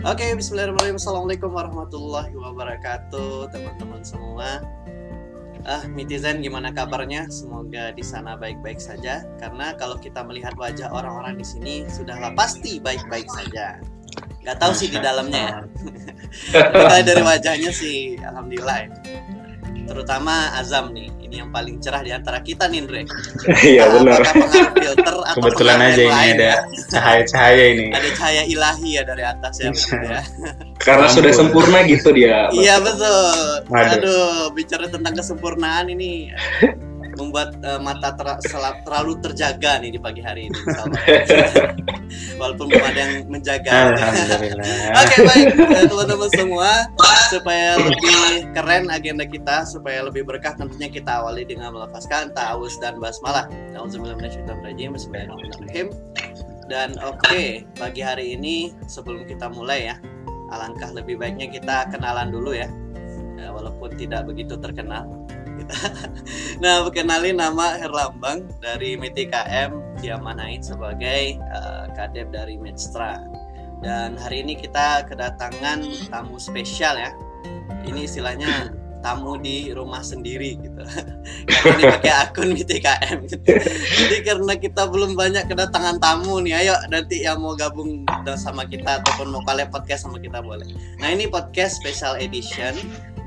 Oke, Bismillahirrahmanirrahim. Assalamualaikum warahmatullahi wabarakatuh, teman-teman semua. Ah, netizen gimana kabarnya? Semoga di sana baik-baik saja. Karena kalau kita melihat wajah orang-orang di sini, sudahlah pasti baik-baik saja. Gak tahu sih di dalamnya ya. Kalau dari wajahnya sih, alhamdulillah. Ya. Terutama Azam nih, ini yang paling cerah di antara kita nih, Andre. Iya benar. filter atau Kebetulan aja ini ada ya? cahaya-cahaya ini. Ada cahaya ilahi ya dari atas ya, ya. Karena Ampun. sudah sempurna gitu dia. Iya betul. Aduh. Aduh, bicara tentang kesempurnaan ini membuat uh, mata ter terlalu terjaga nih di pagi hari ini. Walaupun belum ada yang menjaga. Oke okay, baik eh, teman-teman semua supaya lebih keren agenda kita supaya lebih berkah tentunya kita awali dengan melafazkan ta'awuz dan basmalah. Bismillahirrahmanirrahim. Dan oke okay, pagi hari ini sebelum kita mulai ya alangkah lebih baiknya kita kenalan dulu ya, ya walaupun tidak begitu terkenal nah kenalin nama Herlambang dari MTKM diamanain sebagai uh, kadep dari Medstra. Dan hari ini kita kedatangan tamu spesial ya. Ini istilahnya tamu di rumah sendiri gitu. Karena ini pakai akun MTKM gitu. jadi karena kita belum banyak kedatangan tamu nih ayo nanti yang mau gabung sama kita ataupun mau kalian podcast sama kita boleh. Nah ini podcast special edition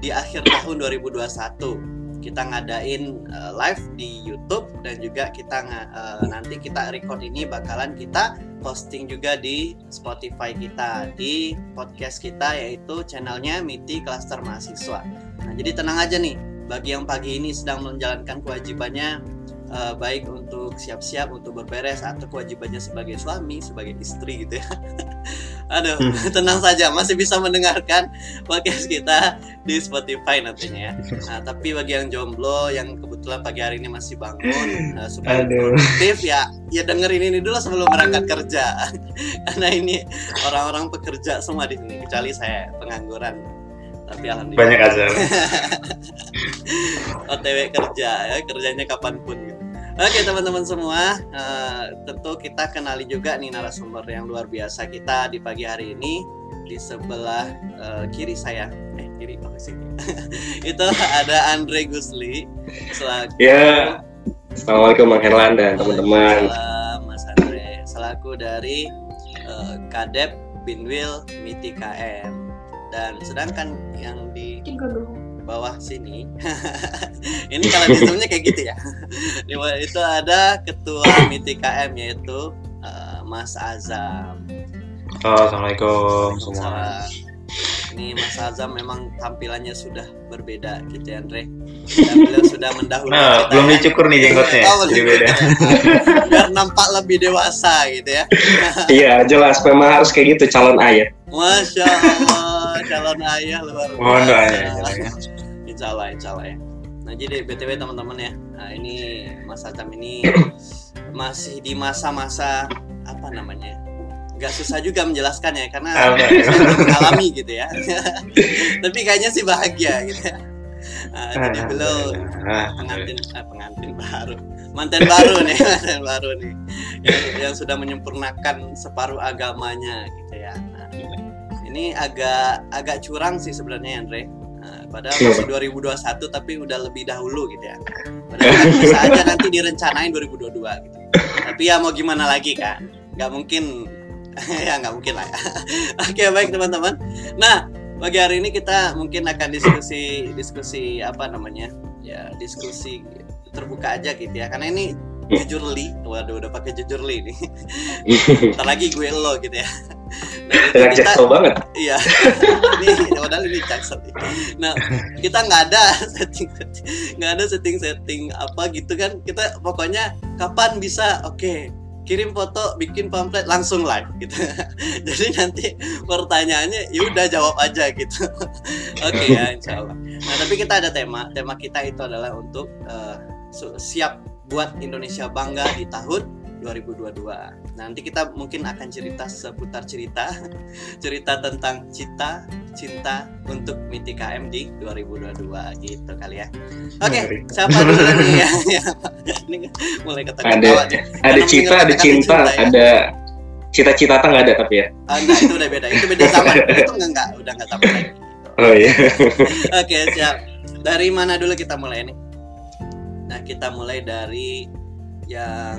di akhir tahun 2021 kita ngadain uh, live di YouTube dan juga kita uh, nanti kita record ini bakalan kita posting juga di Spotify kita di podcast kita yaitu channelnya Miti Cluster Mahasiswa. Nah jadi tenang aja nih bagi yang pagi ini sedang menjalankan kewajibannya uh, baik untuk siap-siap untuk berberes atau kewajibannya sebagai suami sebagai istri gitu ya. Aduh, hmm. tenang saja, masih bisa mendengarkan podcast kita di Spotify nantinya ya. Nah, tapi bagi yang jomblo yang kebetulan pagi hari ini masih bangun uh, supaya Aduh. produktif ya, ya dengerin ini dulu sebelum berangkat kerja. Karena ini orang-orang pekerja semua di sini, kecuali saya pengangguran. Tapi alhamdulillah. Banyak aja. OTW kerja ya, kerjanya kapan pun gitu. Oke teman-teman semua, uh, tentu kita kenali juga nih narasumber yang luar biasa kita di pagi hari ini di sebelah uh, kiri saya, eh kiri apa sih? itu ada Andre Gusli selaku. Ya, assalamualaikum Bang Herlan dan teman-teman. Mas Andre, selaku dari uh, Kadep Binwil Miti KM dan sedangkan yang di bawah sini. Ini kalau sistemnya kayak gitu ya. Di bawah itu ada ketua MITI KM yaitu uh, Mas Azam. Oh, Assalamualaikum. semua. Ini Mas Azam memang tampilannya sudah berbeda gitu ya Andre. Dan beliau sudah mendahului nah, belum ya. dicukur nih jenggotnya. Oh, jadi beda. biar nampak lebih dewasa gitu ya. Iya jelas. Memang harus kayak gitu calon ayah. Masya Allah calon ayah luar biasa. mohon insya Allah insya Allah ya. Nah jadi btw teman-teman ya nah ini Mas Azam ini masih di masa-masa apa namanya Gak susah juga menjelaskan ya karena alami gitu ya. Tapi kayaknya sih bahagia gitu ya. Nah, jadi beliau pengantin eh, pengantin baru. Mantan baru nih mantan baru nih. Yang, yang sudah menyempurnakan separuh agamanya gitu ya. Nah, ini agak agak curang sih sebenarnya Andre Padahal masih 2021 tapi udah lebih dahulu gitu ya. Padahal kan bisa aja nanti direncanain 2022 gitu. Tapi ya mau gimana lagi kan? Gak mungkin ya nggak mungkin lah ya. Oke baik teman-teman. Nah pagi hari ini kita mungkin akan diskusi diskusi apa namanya ya diskusi terbuka aja gitu ya karena ini jujur li waduh udah pakai jujur li nih ntar lagi gue lo gitu ya nah, kita, banget iya ini padahal ini jaksel nah kita nggak ada setting nggak ada setting setting apa gitu kan kita pokoknya kapan bisa oke okay, kirim foto, bikin pamflet langsung live gitu. Jadi nanti pertanyaannya ya udah jawab aja gitu. Oke okay, ya insya Allah. Nah tapi kita ada tema, tema kita itu adalah untuk uh, siap buat Indonesia bangga di tahun 2022. Nanti kita mungkin akan cerita seputar cerita cerita tentang cita cinta untuk Miti KM di 2022 gitu kali ya. Oke, okay, siapa dulu nih ya? Ini mulai kata ada, ada cita, ada cinta, ya. ada cita-cita nggak ada tapi ya. Ah, enggak, itu udah beda. Itu beda zaman. itu enggak, enggak udah enggak sama lagi. Oh iya. Oke, siap. Dari mana dulu kita mulai nih? Nah, kita mulai dari yang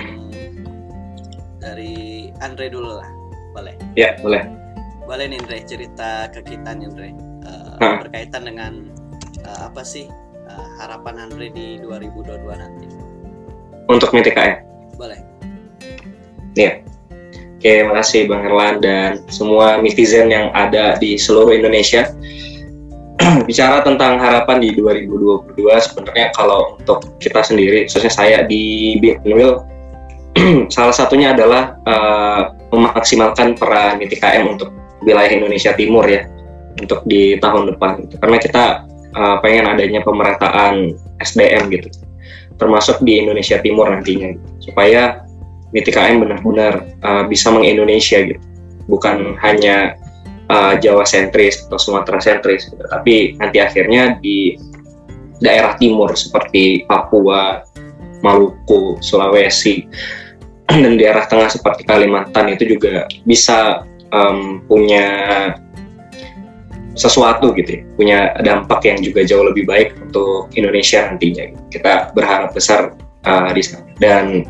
dari Andre dulu lah. Boleh. Ya, boleh. Boleh nih Andre cerita ke kita nih Andre. Uh, Hah? berkaitan dengan uh, apa sih uh, harapan Andre di 2022 nanti? Untuk MTKM. Boleh. Oke, makasih Bang Erlan dan semua netizen yang ada di seluruh Indonesia. Bicara tentang harapan di 2022, sebenarnya kalau untuk kita sendiri, khususnya saya di Binwil, salah satunya adalah eh, memaksimalkan peran MTKM untuk wilayah Indonesia Timur ya, untuk di tahun depan. Karena kita eh, pengen adanya pemerataan SDM gitu, termasuk di Indonesia Timur nantinya, supaya MITKM benar-benar uh, bisa mengindonesia gitu bukan hanya uh, Jawa sentris atau Sumatera sentris gitu. tapi nanti akhirnya di daerah timur seperti Papua, Maluku, Sulawesi dan daerah tengah seperti Kalimantan itu juga bisa um, punya sesuatu gitu ya, punya dampak yang juga jauh lebih baik untuk Indonesia nantinya. Kita berharap besar uh, di sana. Dan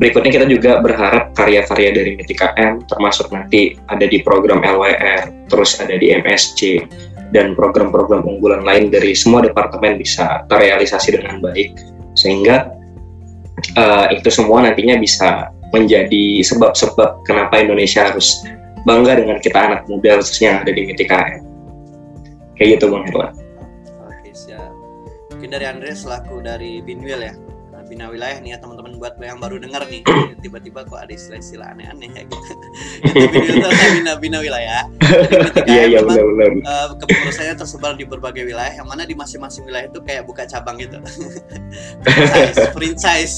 berikutnya kita juga berharap karya-karya dari MTKM termasuk nanti ada di program LWR, terus ada di MSC dan program-program unggulan lain dari semua departemen bisa terrealisasi dengan baik sehingga uh, itu semua nantinya bisa menjadi sebab-sebab kenapa Indonesia harus bangga dengan kita anak muda khususnya ada di MTKM. Kayak gitu Bang Herlan. Oke, siap. Mungkin dari Andre selaku dari Binwil ya. Bina wilayah nih ya teman-teman buat yang baru dengar nih. Tiba-tiba kok ada istilah-istilah aneh-aneh ya gitu. Itu bina, bina wilayah. Jadi ketika Iya iya memang uh, kepengurusannya tersebar di berbagai wilayah yang mana di masing-masing wilayah itu kayak buka cabang gitu franchise franchise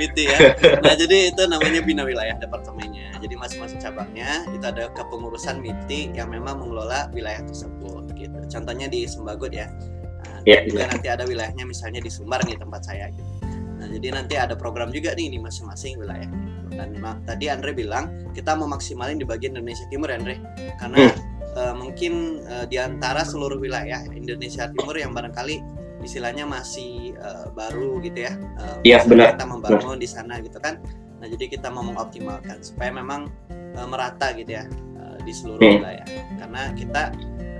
gitu ya nah jadi itu namanya bina wilayah departemennya jadi masing-masing cabangnya itu ada kepengurusan MITI yang memang mengelola wilayah tersebut gitu contohnya di Sembagut ya nah, Ya, juga iya. nanti ada wilayahnya misalnya di Sumbar nih tempat saya gitu nah jadi nanti ada program juga nih di masing-masing wilayah gitu. dan tadi Andre bilang kita mau maksimalin di bagian Indonesia Timur Andre karena eh, mungkin eh, di antara seluruh wilayah Indonesia Timur yang barangkali istilahnya masih eh, baru gitu ya. Iya, misalnya benar. Kita membangun di sana gitu kan. Nah, jadi kita mau mengoptimalkan supaya memang eh, merata gitu ya eh, di seluruh Hmm. wilayah. Karena kita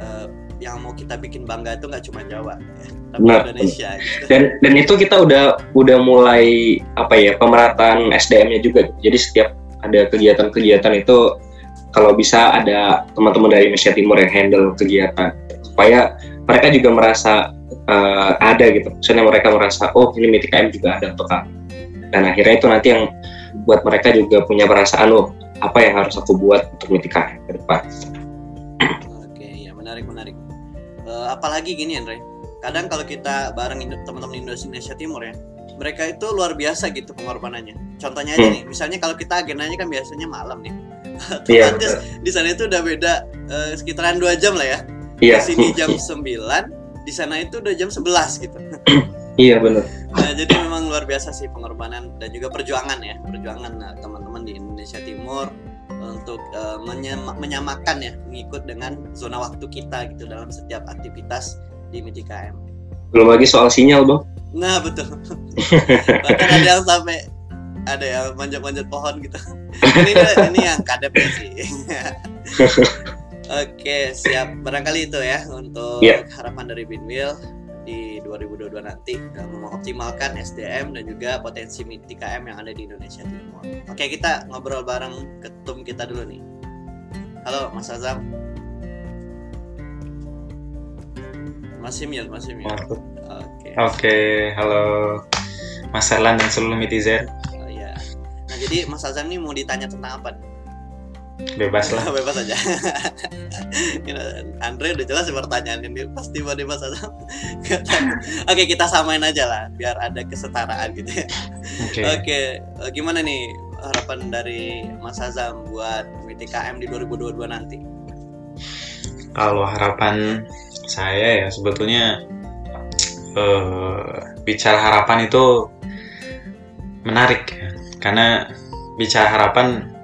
eh, yang mau kita bikin bangga itu nggak cuma Jawa, ya, tapi Benar, Indonesia gitu. Dan dan itu kita udah udah mulai apa ya pemerataan SDM-nya juga. Jadi setiap ada kegiatan-kegiatan itu kalau bisa ada teman-teman dari Indonesia Timur yang handle kegiatan supaya mereka juga merasa eh, ada gitu. Maksudnya mereka merasa oh ini MITKM juga ada untuk kami. Dan akhirnya itu nanti yang buat mereka juga punya perasaan oh apa yang harus aku buat untuk MITKM ke depan. Oke, ya menarik menarik. Eh, apalagi gini Andre, kadang kalau kita bareng teman-teman Indonesia Timur ya, mereka itu luar biasa gitu pengorbanannya. Contohnya aja Hmm. nih, misalnya kalau kita agendanya kan biasanya malam nih, Iya. otomatis di sana itu udah beda eh, sekitaran dua jam lah ya. Iya. Di sini jam 9, di sana itu udah jam 11 gitu. Iya benar. Nah, jadi memang luar biasa sih pengorbanan dan juga perjuangan ya, perjuangan nah, teman-teman di Indonesia Timur untuk menyema- menyamakan ya, mengikut dengan zona waktu kita gitu dalam setiap aktivitas di MITKM. Belum lagi soal sinyal, Bang. Nah, betul. Bahkan ada yang sampai ada yang manjat-manjat pohon gitu. ini ini yang kadepnya sih. Oke, siap. Barangkali itu ya untuk Iya. harapan dari Binwil 2022 nanti dalam mengoptimalkan SDM dan juga potensi MITKM yang ada di Indonesia Timur. Oke, kita ngobrol bareng ketum kita dulu nih. Halo, Mas Azam. Masih mute, masih mute. Oke, Oke. halo Mas Erlan dan seluruh netizen. Oh, iya. Nah, jadi Mas Azam nih mau ditanya tentang apa? nih? Bebas lah. Bebas aja. Andre udah jelas ya pertanyaan ini pasti Azam. Nggak tahu. Oke, kita samain aja lah biar ada kesetaraan gitu ya. Oke. Oke, eh, gimana nih harapan dari Mas Azam buat MTKM di 2022 nanti? Kalau harapan saya ya sebetulnya eh, bicara harapan itu menarik ya. karena bicara harapan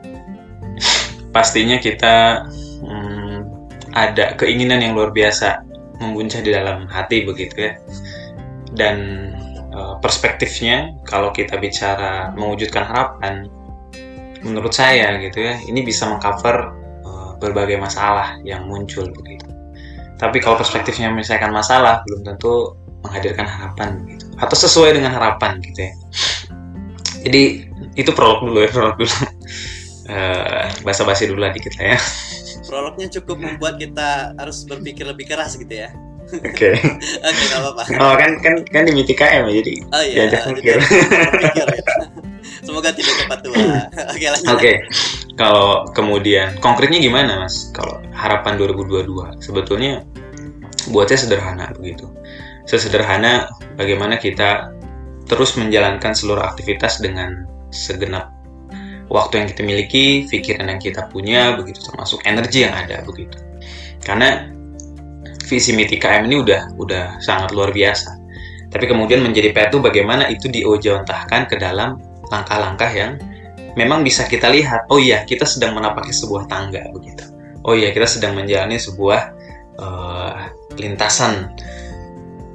pastinya kita hmm, ada keinginan yang luar biasa membuncah di dalam hati begitu ya. Dan uh, perspektifnya kalau kita bicara mewujudkan harapan menurut saya gitu ya ini bisa mengcover uh, berbagai masalah yang muncul begitu. Tapi kalau perspektifnya menyelesaikan masalah belum tentu menghadirkan harapan gitu. Atau sesuai dengan harapan gitu ya. Jadi itu prolog dulu ya prolog dulu uh, basa-basi dulu lah dikit lah ya prolognya cukup membuat kita harus berpikir lebih keras gitu ya Oke. Oke, nggak apa-apa. Oh kan kan kan di Miti KM ya, jadi Oh iya, diajak jadi mikir. ya. Semoga tidak cepat tua. Oke, lanjut. Oke. Kalau kemudian konkretnya gimana Mas? Kalau harapan 2022 sebetulnya buat saya sederhana begitu. Sesederhana bagaimana kita terus menjalankan seluruh aktivitas dengan segenap waktu yang kita miliki, pikiran yang kita punya begitu termasuk energi yang ada begitu. Karena visi miti KM ini udah udah sangat luar biasa. Tapi kemudian menjadi PR itu bagaimana itu diojontahkan ke dalam langkah-langkah yang memang bisa kita lihat. Oh iya, kita sedang menapaki sebuah tangga begitu. Oh iya, kita sedang menjalani sebuah uh, lintasan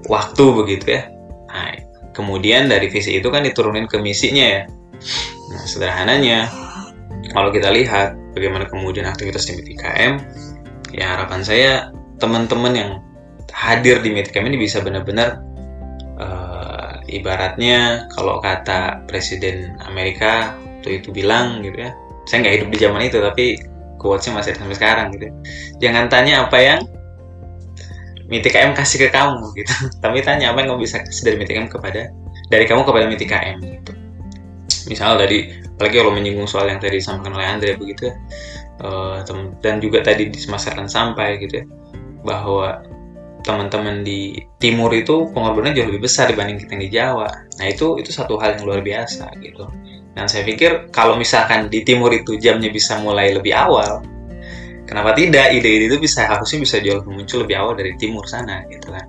waktu begitu ya. Nah, kemudian dari visi itu kan diturunin ke misinya ya. Nah, sederhananya kalau kita lihat bagaimana kemudian aktivitas di miti KM, ya harapan saya teman-teman yang hadir di Midcamp ini bisa benar-benar uh, ibaratnya kalau kata Presiden Amerika waktu itu bilang gitu ya saya nggak hidup di zaman itu tapi quotesnya masih sampai sekarang gitu. Jangan tanya apa yang MITKM kasih ke kamu gitu. Tapi tanya apa yang kamu bisa kasih dari MITKM kepada dari kamu kepada MITKM gitu misal tadi apalagi kalau menyinggung soal yang tadi disampaikan oleh Andre begitu ya uh, dan juga tadi di Semasaran sampai gitu ya bahwa teman-teman di timur itu pengorbanannya jauh lebih besar dibanding kita yang di Jawa. Nah itu itu satu hal yang luar biasa gitu. Dan saya pikir kalau misalkan di timur itu jamnya bisa mulai lebih awal, kenapa tidak ide-ide itu bisa harusnya bisa jauh muncul lebih awal dari timur sana gitu kan.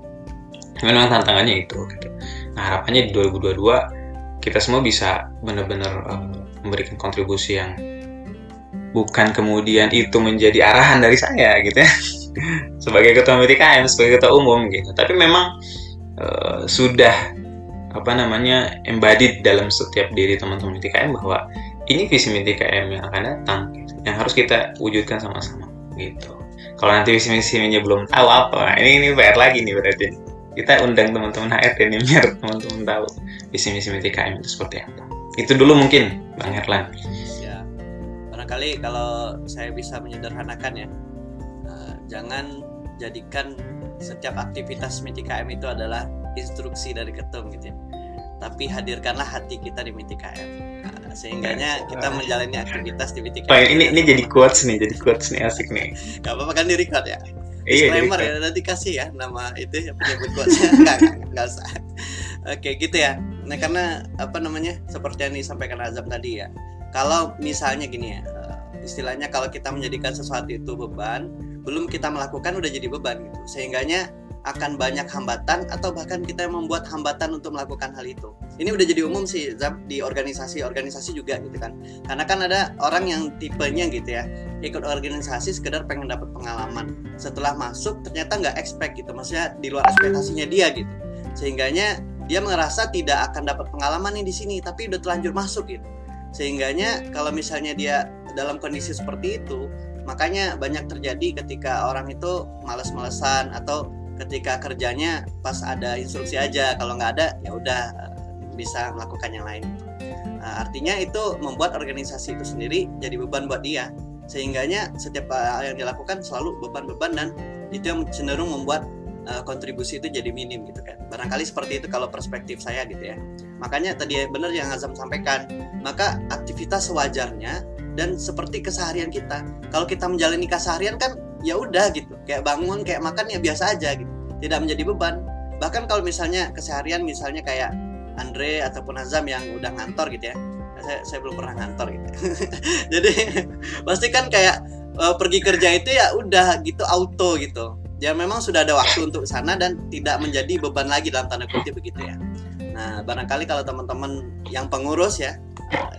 Memang tantangannya itu. Gitu. Nah harapannya di 2022 kita semua bisa benar-benar uh, memberikan kontribusi yang bukan kemudian itu menjadi arahan dari saya gitu ya. Sebagai ketua MTKM sebagai ketua umum gitu. Tapi memang uh, sudah apa namanya embodied dalam setiap diri teman-teman MTKM bahwa ini visi MTKM yang akan datang gitu, yang harus kita wujudkan sama-sama gitu. Kalau nanti visi misinya belum tahu apa ini ini PR lagi nih berarti kita undang teman-teman HRD nih biar teman-teman tahu visi misi MTKM itu seperti apa itu dulu mungkin Bang Herlan Ya. Barangkali kalau saya bisa menyederhanakan ya jangan jadikan setiap aktivitas MITKM itu adalah instruksi dari ketum gitu ya. Tapi hadirkanlah hati kita di MITKM. Nah, sehingganya kita menjalani aktivitas di MITKM. Oh, ini ini jadi quotes nih, jadi quotes nih asik nih. Gak apa-apa kan di record ya. Iya, Disclaimer ya, nanti kasih ya nama itu yang penyebut quotesnya. Enggak, enggak, enggak usah. Oke, gitu ya. Nah, karena apa namanya? Seperti yang disampaikan Azam tadi ya. Kalau misalnya gini ya, eh, istilahnya kalau kita menjadikan sesuatu itu beban, belum kita melakukan udah jadi beban gitu sehingganya akan banyak hambatan atau bahkan kita yang membuat hambatan untuk melakukan hal itu. Ini udah jadi umum sih Zab di organisasi-organisasi juga gitu kan. Karena kan ada orang yang tipenya gitu ya, ikut organisasi sekedar pengen dapat pengalaman. Setelah masuk ternyata nggak expect gitu, maksudnya di luar ekspektasinya dia gitu. Sehingganya dia merasa tidak akan dapat pengalaman nih di sini, tapi udah telanjur masuk gitu. Sehingganya kalau misalnya dia dalam kondisi seperti itu, makanya banyak terjadi ketika orang itu males-malesan atau ketika kerjanya pas ada instruksi aja kalau nggak ada ya udah bisa melakukan yang lain. Nah, artinya itu membuat organisasi itu sendiri jadi beban buat dia. Sehingganya setiap hal yang dilakukan selalu beban-beban dan itu yang cenderung membuat uh, kontribusi itu jadi minim gitu kan. Barangkali seperti itu kalau perspektif saya gitu ya. Makanya tadi benar yang Azam sampaikan maka aktivitas sewajarnya dan seperti keseharian kita. Kalau kita menjalani keseharian kan ya udah gitu, kayak bangun, kayak makan ya biasa aja gitu, tidak menjadi beban. Bahkan kalau misalnya keseharian misalnya kayak Andre ataupun Azam yang udah ngantor gitu ya, saya, saya belum pernah ngantor gitu. Jadi pasti kan kayak uh, pergi kerja itu ya udah gitu auto gitu. Ya memang sudah ada waktu untuk sana dan tidak menjadi beban lagi dalam tanda kutip begitu ya. Nah barangkali kalau teman-teman yang pengurus ya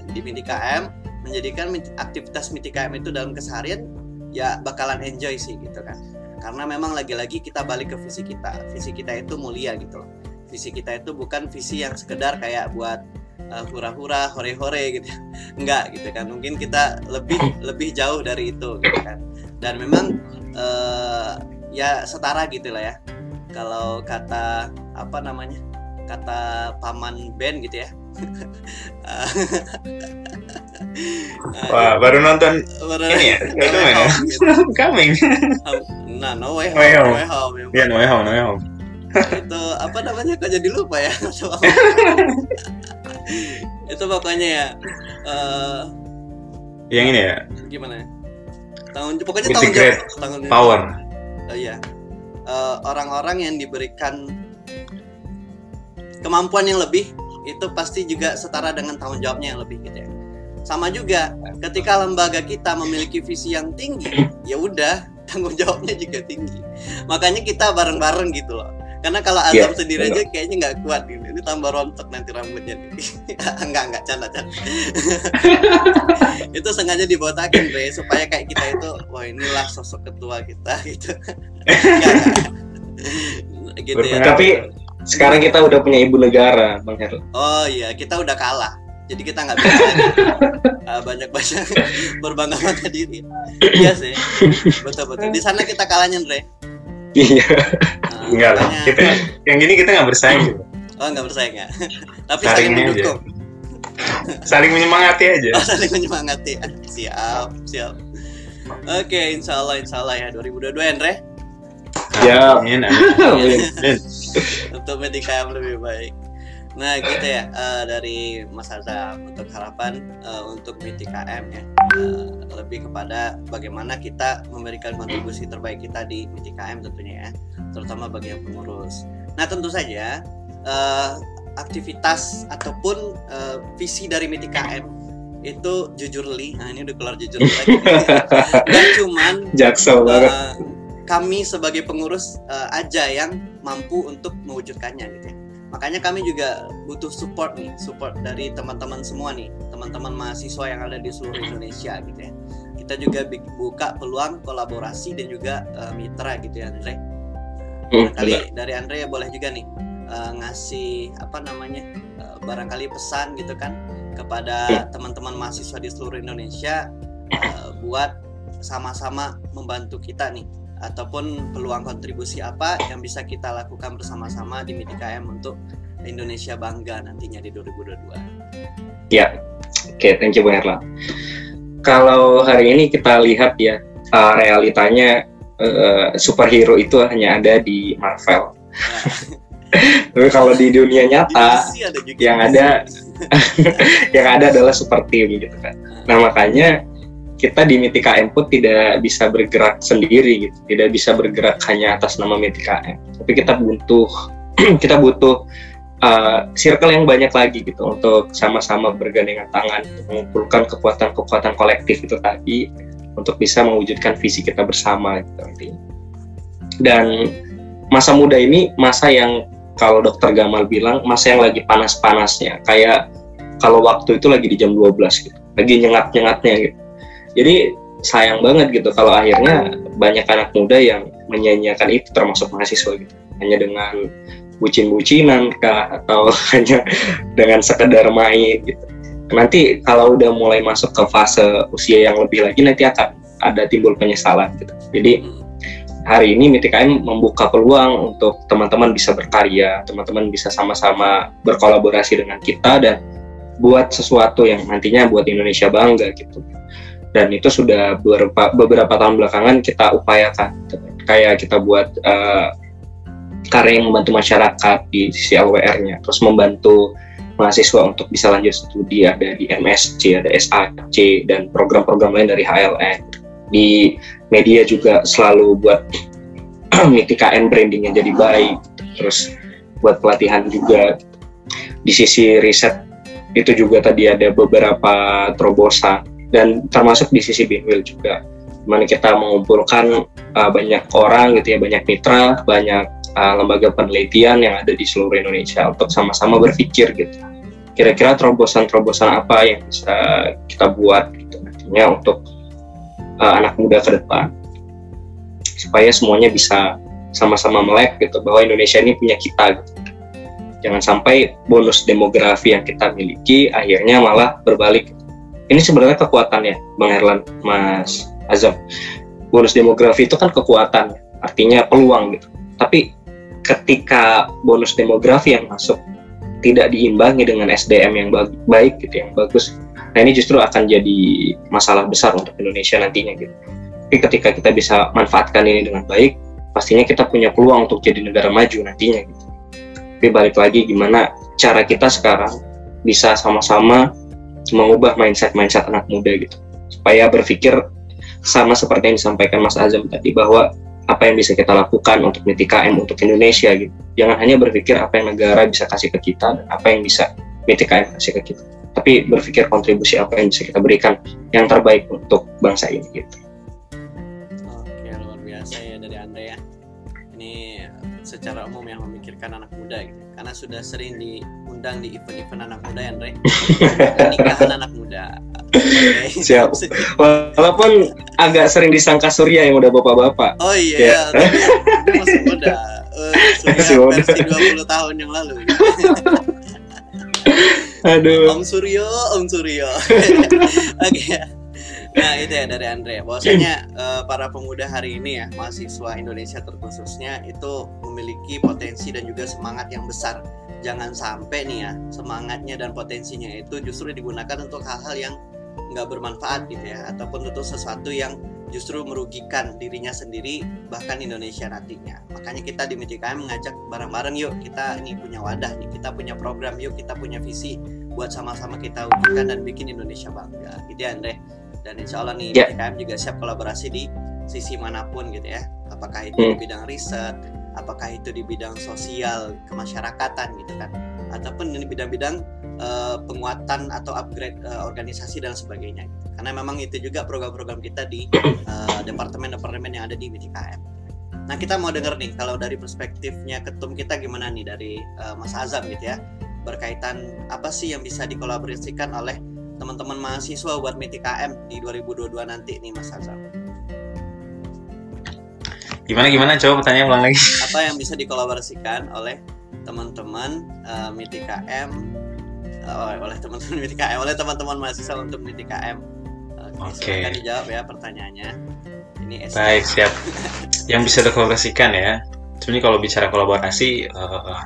di KM menjadikan aktivitas MITIKM itu dalam keseharian ya bakalan enjoy sih gitu kan. Karena memang lagi-lagi kita balik ke visi kita. Visi kita itu mulia gitu loh. Visi kita itu bukan visi yang sekedar kayak buat uh, hura-hura hore-hore gitu. Enggak gitu kan. Mungkin kita lebih lebih jauh dari itu gitu kan. Dan memang uh, ya setara gitu lah ya. Kalau kata apa namanya kata paman Ben gitu ya Wah, baru nonton baru ini ya? Itu mana? gitu. Coming. nah no way home, no way home. ya. Ya, no way home, no way home. itu apa namanya kok jadi lupa ya itu pokoknya ya eh, Yang ini ya, gimana ya tanggung pokoknya tanggung jawab tanggung jawab. power. Oh, iya Eh, orang-orang yang diberikan kemampuan yang lebih itu pasti juga setara dengan tanggung jawabnya yang lebih gitu ya. Sama juga ketika lembaga kita memiliki visi yang tinggi ya udah tanggung jawabnya juga tinggi. Makanya kita bareng-bareng gitu loh. Karena kalau Azam Iya, sendiri aja kayaknya nggak kuat gitu. ini tambah rontok nanti rambutnya nih. enggak enggak canda canda. Itu sengaja dibotakin Bre supaya kayak kita itu wah inilah sosok ketua kita gitu. Gitu ya. Tapi sekarang kita udah punya ibu negara, Bang Herl. oh iya kita udah kalah jadi kita nggak bisa uh, banyak banyak berbangga bangga diri iya sih betul betul di sana kita kalahnya Andre Iya. Uh, Enggak lah, kita yang gini kita nggak bersaing gitu. oh nggak bersaing ya tapi Saling saling aja. mendukung Saling menyemangati aja. Oh, saling menyemangati. Siap, siap. Oke, insya Allah, insya Allah ya 2022 Andre Ya. Amin, amin. Amin. Untuk yang lebih baik. Nah gitu ya eh, dari Mas Azam untuk harapan eh, untuk MITKM ya eh, lebih kepada bagaimana kita memberikan kontribusi terbaik kita di MITKM tentunya ya terutama bagi yang pengurus. Nah tentu saja eh, aktivitas ataupun eh, visi dari MITKM itu jujur li, nah ini udah keluar jujur lagi. Gak cuman Jaksel banget. Eh, kami sebagai pengurus eh, aja yang mampu untuk mewujudkannya gitu ya. Makanya kami juga butuh support nih, support dari teman-teman semua nih, teman-teman mahasiswa yang ada di seluruh Indonesia gitu ya. Kita juga buka peluang kolaborasi dan juga eh, mitra gitu ya Andre. Hmm, Barangkali dari Andre boleh juga nih eh, ngasih apa namanya eh, barangkali pesan gitu kan kepada teman-teman mahasiswa di seluruh Indonesia eh, buat sama-sama membantu kita nih ataupun peluang kontribusi apa yang bisa kita lakukan bersama-sama di MITKM untuk Indonesia bangga nantinya di 2022. Oke, thank you Bang Herla. Kalau hari ini kita lihat ya uh, realitanya uh, superhero itu hanya ada di Marvel. Nah, Tapi kalau di dunia di nyata DC ada juga yang ada yang ada adalah super team gitu kan. Nah makanya kita di MITKM pun tidak bisa bergerak sendiri gitu, tidak bisa bergerak hanya atas nama MITKM. Tapi kita butuh kita butuh uh, circle yang banyak lagi gitu untuk sama-sama bergandengan tangan mengumpulkan kekuatan-kekuatan kolektif itu tadi untuk bisa mewujudkan visi kita bersama gitu nantinya. Dan masa muda ini masa yang kalau dokter Gamal bilang masa yang lagi panas-panasnya kayak kalau waktu itu lagi di jam 12 gitu lagi nyengat-nyengatnya gitu jadi sayang banget gitu kalau akhirnya banyak anak muda yang menyanyiakan itu termasuk mahasiswa gitu. Hanya dengan bucin-bucinan atau hanya dengan sekedar main gitu. Nanti kalau udah mulai masuk ke fase usia yang lebih lagi nanti akan ada timbul penyesalan gitu. Jadi hari ini MITKM membuka peluang untuk teman-teman bisa berkarya, teman-teman bisa sama-sama berkolaborasi dengan kita dan buat sesuatu yang nantinya buat Indonesia bangga gitu. Dan itu sudah beberapa, beberapa tahun belakangan kita upayakan. Kayak kita buat eh, karya yang membantu masyarakat di sisi LWR-nya, terus membantu mahasiswa untuk bisa lanjut studi ada di MSc, ada SAC dan program-program lain dari HLN. Di media juga selalu buat MITKM brandingnya jadi baik terus buat pelatihan juga di sisi riset itu juga tadi ada beberapa terobosan dan termasuk di sisi Binwil juga. Di mana kita mengumpulkan uh, banyak orang gitu ya banyak mitra banyak uh, lembaga penelitian yang ada di seluruh Indonesia untuk sama-sama berpikir gitu. Kira-kira terobosan-terobosan apa yang bisa kita buat gitu nantinya untuk uh, anak muda ke depan. Supaya semuanya bisa sama-sama melek gitu bahwa Indonesia ini punya kita gitu. jangan sampai bonus demografi yang kita miliki akhirnya malah berbalik ini sebenarnya kekuatannya Bang Herlan Mas Azam. Bonus demografi itu kan kekuatan artinya peluang gitu. Tapi ketika bonus demografi yang masuk tidak diimbangi dengan SDM yang baik gitu yang bagus nah ini justru akan jadi masalah besar untuk Indonesia nantinya gitu. Tapi ketika kita bisa manfaatkan ini dengan baik pastinya kita punya peluang untuk jadi negara maju nantinya gitu. Tapi balik lagi gimana cara kita sekarang bisa sama-sama mengubah mindset mindset anak muda gitu supaya berpikir sama seperti yang disampaikan Mas Azam tadi bahwa apa yang bisa kita lakukan untuk MITKM untuk Indonesia gitu. Jangan hanya berpikir apa yang negara bisa kasih ke kita dan apa yang bisa MITKM kasih ke kita. Tapi berpikir kontribusi apa yang bisa kita berikan yang terbaik untuk bangsa ini gitu. Oke, luar biasa ya dari Anda ya. Ini secara umum yang memikirkan anak muda gitu. Karena sudah sering diundang di event-event anak muda ya, Andre. Nikahan anak muda Okay. Siap. Walaupun agak sering disangka Surya yang udah bapak-bapak. Oh iya, ya. tapi masih muda. Uh, Surya versi 20 tahun yang lalu. Aduh. Om Suryo, Om Suryo. Oke. okay. Nah itu ya dari Andre. Bahwasanya uh, para pemuda hari ini ya mahasiswa Indonesia terkhususnya itu memiliki potensi dan juga semangat yang besar. Jangan sampai nih ya semangatnya dan potensinya itu justru digunakan untuk hal-hal yang nggak bermanfaat gitu ya ataupun untuk sesuatu yang justru merugikan dirinya sendiri bahkan Indonesia nantinya makanya kita di MTKM mengajak bareng-bareng yuk kita ini punya wadah nih kita punya program yuk kita punya visi buat sama-sama kita wujudkan dan bikin Indonesia bangga gitu ya Andre dan insya Allah nih yeah. Juga siap kolaborasi di sisi mana pun gitu ya apakah itu hmm. di bidang riset apakah itu di bidang sosial kemasyarakatan gitu kan ataupun di bidang-bidang uh, penguatan atau upgrade uh, organisasi dan sebagainya gitu. karena memang itu juga program-program kita di uh, departemen-departemen yang ada di BTKM. Nah kita mau dengar nih kalau dari perspektifnya ketum kita gimana nih dari uh, Mas Azam gitu ya berkaitan apa sih yang bisa dikolaborasikan oleh teman-teman mahasiswa buat MTKM di 2022 nanti nih Mas Azam. Gimana gimana coba pertanyaan ulang lagi. Apa yang bisa dikolaborasikan oleh teman-teman uh, MITKM uh, oleh teman-teman MITKM oleh teman-teman mahasiswa untuk MITKM. Oke, okay, okay. dijawab ya pertanyaannya. Ini Baik, siap. yang bisa dikolaborasikan ya. Sebenarnya kalau bicara kolaborasi uh,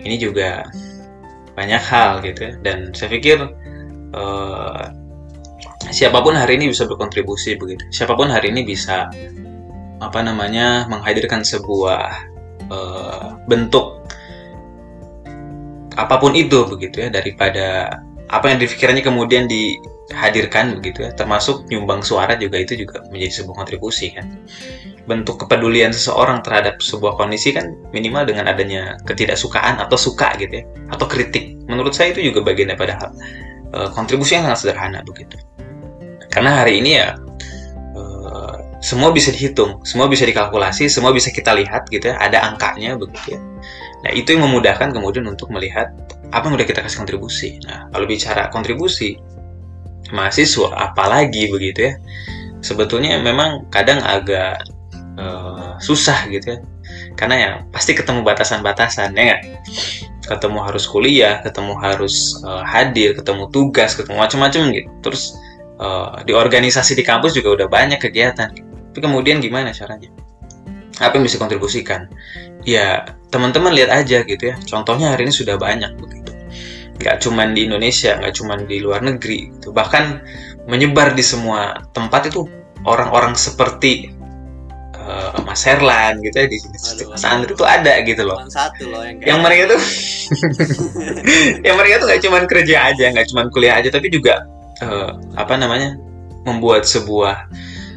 ini juga banyak hal gitu ya. Dan saya pikir uh, siapa pun hari ini bisa berkontribusi begitu. Siapa pun hari ini bisa apa namanya menghadirkan sebuah uh, bentuk apa pun itu begitu ya daripada apa yang dipikirannya kemudian dihadirkan begitu ya. Termasuk nyumbang suara juga itu juga menjadi sebuah kontribusi kan. Bentuk kepedulian seseorang terhadap sebuah kondisi kan minimal dengan adanya ketidaksukaan atau suka gitu ya atau kritik. Menurut saya itu juga bagian daripada hal uh, kontribusi yang sangat sederhana begitu karena hari ini ya uh, semua bisa dihitung semua bisa dikalkulasi semua bisa kita lihat gitu ya ada angkanya begitu ya Nah, itu yang memudahkan kemudian untuk melihat apa yang udah kita kasih kontribusi. Nah, kalau bicara kontribusi mahasiswa, apalagi begitu ya, sebetulnya memang kadang agak uh, susah gitu ya. Karena ya pasti ketemu batasan-batasan, ya nggak? Ketemu harus kuliah, ketemu harus uh, hadir, ketemu tugas, ketemu macam-macam gitu. Terus uh, di organisasi di kampus juga udah banyak kegiatan. Tapi kemudian gimana caranya? Apa yang bisa kontribusikan? ya teman-teman lihat aja gitu ya contohnya hari ini sudah banyak begitu nggak cuma di Indonesia nggak cuma di luar negeri gitu. bahkan menyebar di semua tempat itu orang-orang seperti uh, Mas Herlan gitu ya di sini Mas Andri itu ada gitu loh satu loh yang, yang mereka tuh yang mereka tuh nggak cuma kerja aja nggak cuma kuliah aja tapi juga uh, apa namanya membuat sebuah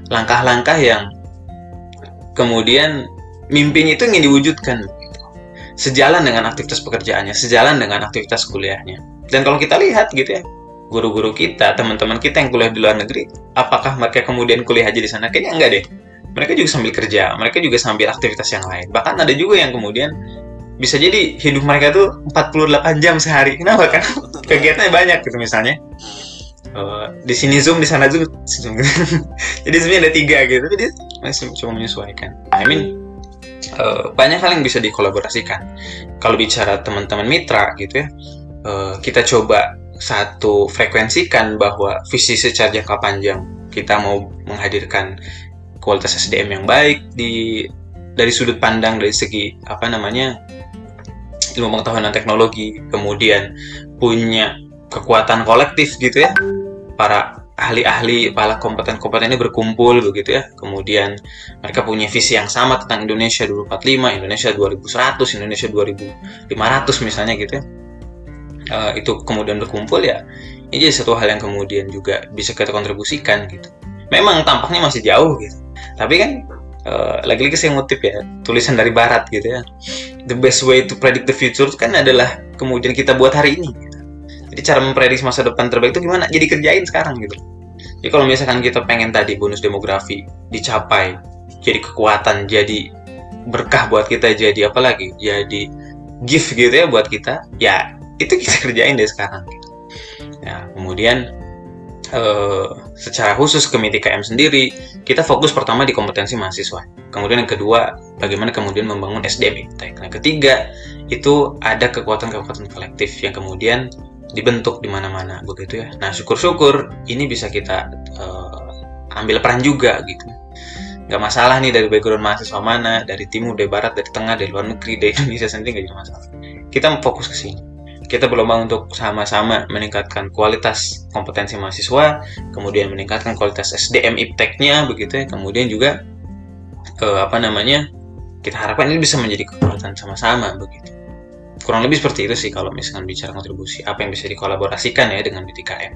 langkah-langkah yang kemudian mimpinya itu ingin diwujudkan sejalan dengan aktivitas pekerjaannya, sejalan dengan aktivitas kuliahnya. Dan kalau kita lihat gitu ya, guru-guru kita, teman-teman kita yang kuliah di luar negeri, apakah mereka kemudian kuliah aja di sana? Kayaknya enggak deh. Mereka juga sambil kerja, mereka juga sambil aktivitas yang lain. Bahkan ada juga yang kemudian bisa jadi hidup mereka tuh 48 jam sehari. Kenapa? Kan kegiatannya banyak gitu misalnya. Uh, di sini zoom di sana zoom, zoom. jadi sebenarnya ada tiga gitu dia masih cuma menyesuaikan. I mean uh, banyak hal yang bisa dikolaborasikan. Kalau bicara teman-teman mitra gitu ya uh, kita coba satu frekuensikan bahwa visi secara jangka panjang kita mau menghadirkan kualitas SDM yang baik di dari sudut pandang dari segi apa namanya ilmu pengetahuan dan teknologi kemudian punya kekuatan kolektif gitu ya. Para ahli-ahli para kompeten-kompeten ini berkumpul begitu ya. Kemudian mereka punya visi yang sama tentang Indonesia 2045 Indonesia 2100 Indonesia 2500 misalnya gitu ya. Uh, itu kemudian berkumpul ya. Ini jadi satu hal yang kemudian juga bisa kita kontribusikan gitu memang tampaknya masih jauh gitu. Tapi kan uh, lagi-lagi saya ngutip ya tulisan dari barat gitu ya. The best way to predict the future kan adalah kemudian kita buat hari ini. Jadi cara memprediksi masa depan terbaik itu gimana? Jadi kerjain sekarang gitu. Jadi kalau misalkan kita pengen tadi bonus demografi dicapai jadi kekuatan jadi berkah buat kita jadi apa lagi? Jadi gift gitu ya buat kita ya itu kita kerjain deh sekarang. Gitu ya kemudian uh, secara khusus ke MITI KM sendiri, kita fokus pertama di kompetensi mahasiswa. Kemudian yang kedua, bagaimana kemudian membangun SDM Iptek. Yang ketiga, itu ada kekuatan-kekuatan kolektif yang kemudian dibentuk di mana-mana begitu ya. Nah, syukur-syukur ini bisa kita uh, ambil peran juga gitu. Gak masalah nih dari background mahasiswa mana, dari timur, dari barat, dari tengah, dari luar negeri, dari Indonesia sendiri gak jadi masalah. Kita fokus ke sini kita berlomba untuk sama-sama meningkatkan kualitas kompetensi mahasiswa, kemudian meningkatkan kualitas SDM ipteknya begitu ya, kemudian juga eh, apa namanya kita harapkan ini bisa menjadi kekuatan sama-sama begitu. Kurang lebih seperti itu sih kalau misalkan bicara kontribusi apa yang bisa dikolaborasikan ya dengan BTKM.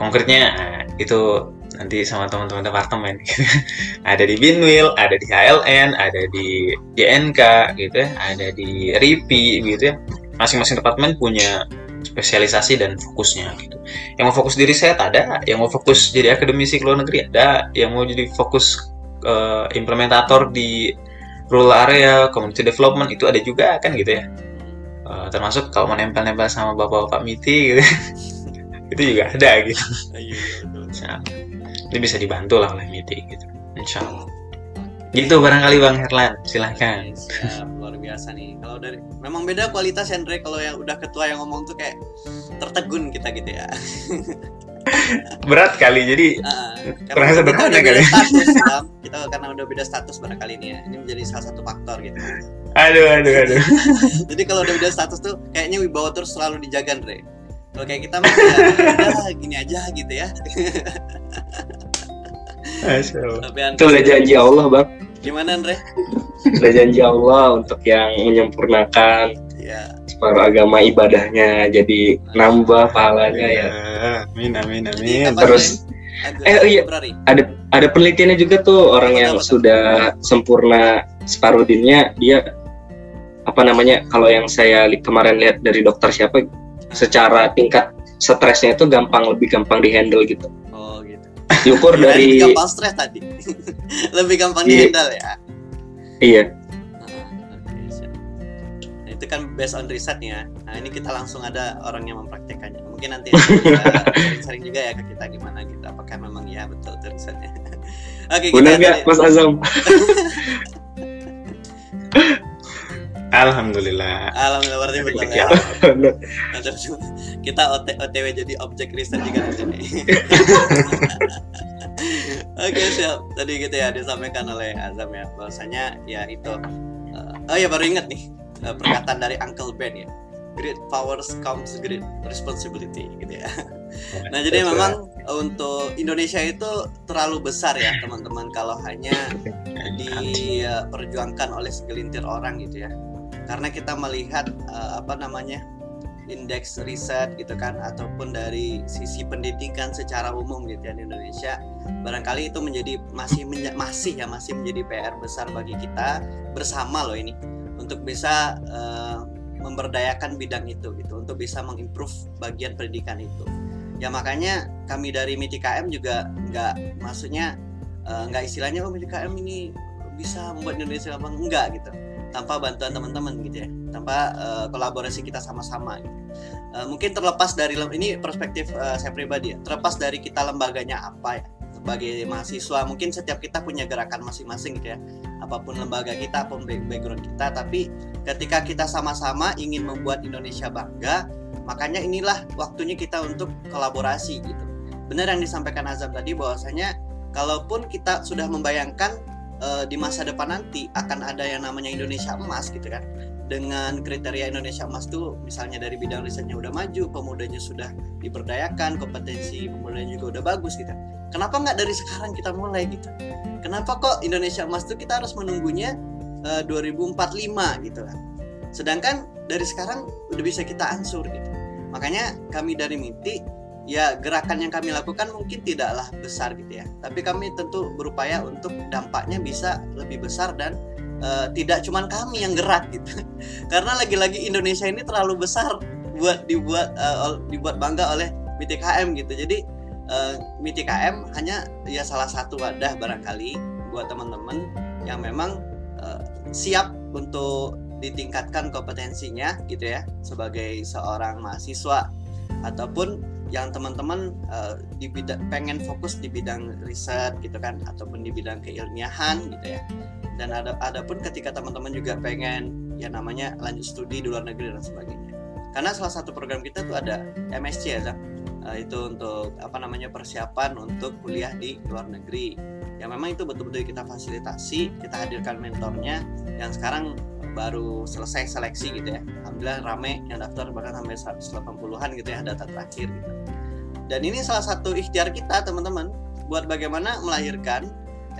Konkretnya nah, itu nanti sama teman-teman departemen gitu. ada di Binwil, ada di HLN, ada di JNK gitu ya, ada di RIPI gitu ya masing-masing departemen punya spesialisasi dan fokusnya gitu. Yang mau fokus diri saya ada, yang mau fokus jadi akademisi ke luar negeri ada, yang mau jadi fokus uh, implementator di rural area, community development itu ada juga kan gitu ya. Uh, termasuk kalau mau nempel-nempel sama bapak-bapak MITI gitu. itu juga ada gitu. Nah, ini bisa dibantu lah oleh MITI gitu. Insya Allah. Gitu barangkali Bang Herlan, silahkan. Luar biasa nih. Kalau dari memang beda kualitas Andre kalau yang udah ketua yang ngomong tuh kayak tertegun kita gitu ya. Berat kali jadi uh, karena sederhana kali. Status, ya. kita karena udah beda status barangkali ini ya. Ini menjadi salah satu faktor gitu. Aduh aduh aduh. jadi kalau udah beda status tuh kayaknya wibawa terus selalu dijaga Andre. Kalau kayak kita mah ya udah gini aja gitu ya. Itu udah janji Allah bang. Gimana Andre? Udah janji Allah untuk yang menyempurnakan ya. separuh agama ibadahnya jadi nambah pahalanya ya. Amin amin amin. Terus eh oh iya ada ada penelitiannya juga tuh orang yang sudah sempurna separuh dinnya dia apa namanya kalau yang saya li kemarin lihat dari dokter siapa secara tingkat stresnya itu gampang lebih gampang dihandle gitu diukur ya, dari lebih gampang stres tadi. Lebih gampang iya. dihandle ya. Iya. Nah, itu kan based on risetnya nah ini kita langsung ada orang yang mempraktekannya. Mungkin nanti sering-sering juga ya ke kita gimana gitu. Apakah memang ya betul itu risetnya? Oke benar nggak Mas Azam Alhamdulillah. Alhamdulillah berarti betul ya. kita OTW jadi objek riset juga di sini. Oke siap. Tadi gitu ya disampaikan oleh Azam ya bahwasanya ya itu. Uh, oh ya baru inget nih uh, perkataan dari Uncle Ben ya. Great powers comes great responsibility gitu ya. Nah jadi memang untuk Indonesia itu terlalu besar ya teman-teman kalau hanya diperjuangkan oleh segelintir orang gitu ya karena kita melihat uh, apa namanya indeks riset gitu kan ataupun dari sisi pendidikan secara umum gitu ya di Indonesia barangkali itu menjadi masih menja masih ya masih menjadi PR besar bagi kita bersama loh ini untuk bisa uh, memberdayakan bidang itu gitu untuk bisa mengimprove bagian pendidikan itu. Ya makanya kami dari MITI KM juga nggak maksudnya uh, nggak istilahnya oh MITI KM ini bisa membuat Indonesia apa? Enggak gitu tanpa bantuan teman-teman gitu ya. Tanpa uh, kolaborasi kita sama-sama uh, mungkin terlepas dari ini perspektif uh, saya pribadi ya. Terlepas dari kita lembaganya apa ya sebagai mahasiswa mungkin setiap kita punya gerakan masing-masing gitu ya. Apa pun lembaga kita apa pun background kita tapi ketika kita sama-sama ingin membuat Indonesia bangga makanya inilah waktunya kita untuk kolaborasi gitu. Benar yang disampaikan Azam tadi bahwasanya kalaupun kita sudah membayangkan uh, di masa depan nanti akan ada yang namanya Indonesia emas gitu kan. Dengan kriteria Indonesia emas tuh misalnya dari bidang risetnya udah maju pemudanya sudah diberdayakan kompetensi pemudanya juga udah bagus gitu. Kenapa nggak dari sekarang kita mulai gitu? Kenapa kok Indonesia emas itu kita harus menunggunya uh, 2045 gitu kan? Sedangkan dari sekarang udah bisa kita ansur gitu. Makanya kami dari MITI ya gerakan yang kami lakukan mungkin tidaklah besar gitu ya. Tapi kami tentu berupaya untuk dampaknya bisa lebih besar dan uh, tidak cuma kami yang gerak gitu. Karena lagi-lagi Indonesia ini terlalu besar buat dibuat uh, dibuat bangga oleh MITKM gitu. Jadi uh, MITKM hanya ya salah satu wadah barangkali buat teman-teman yang memang uh, siap untuk ditingkatkan kompetensinya gitu ya. Sebagai seorang mahasiswa ataupun yang teman-teman uh, pengen fokus di bidang riset gitu kan ataupun di bidang keilmiahan gitu ya. Dan ada ada pun ketika teman-teman juga pengen ya namanya lanjut studi di luar negeri dan sebagainya. Karena salah satu program kita tuh ada MSc ya Zak. Uh, itu untuk apa namanya persiapan untuk kuliah di luar negeri. Yang memang itu betul-betul kita fasilitasi kita hadirkan mentornya. Yang sekarang baru selesai seleksi gitu ya alhamdulillah rame yang daftar bahkan sampai 180-an gitu ya data terakhir gitu dan ini salah satu ikhtiar kita teman-teman buat bagaimana melahirkan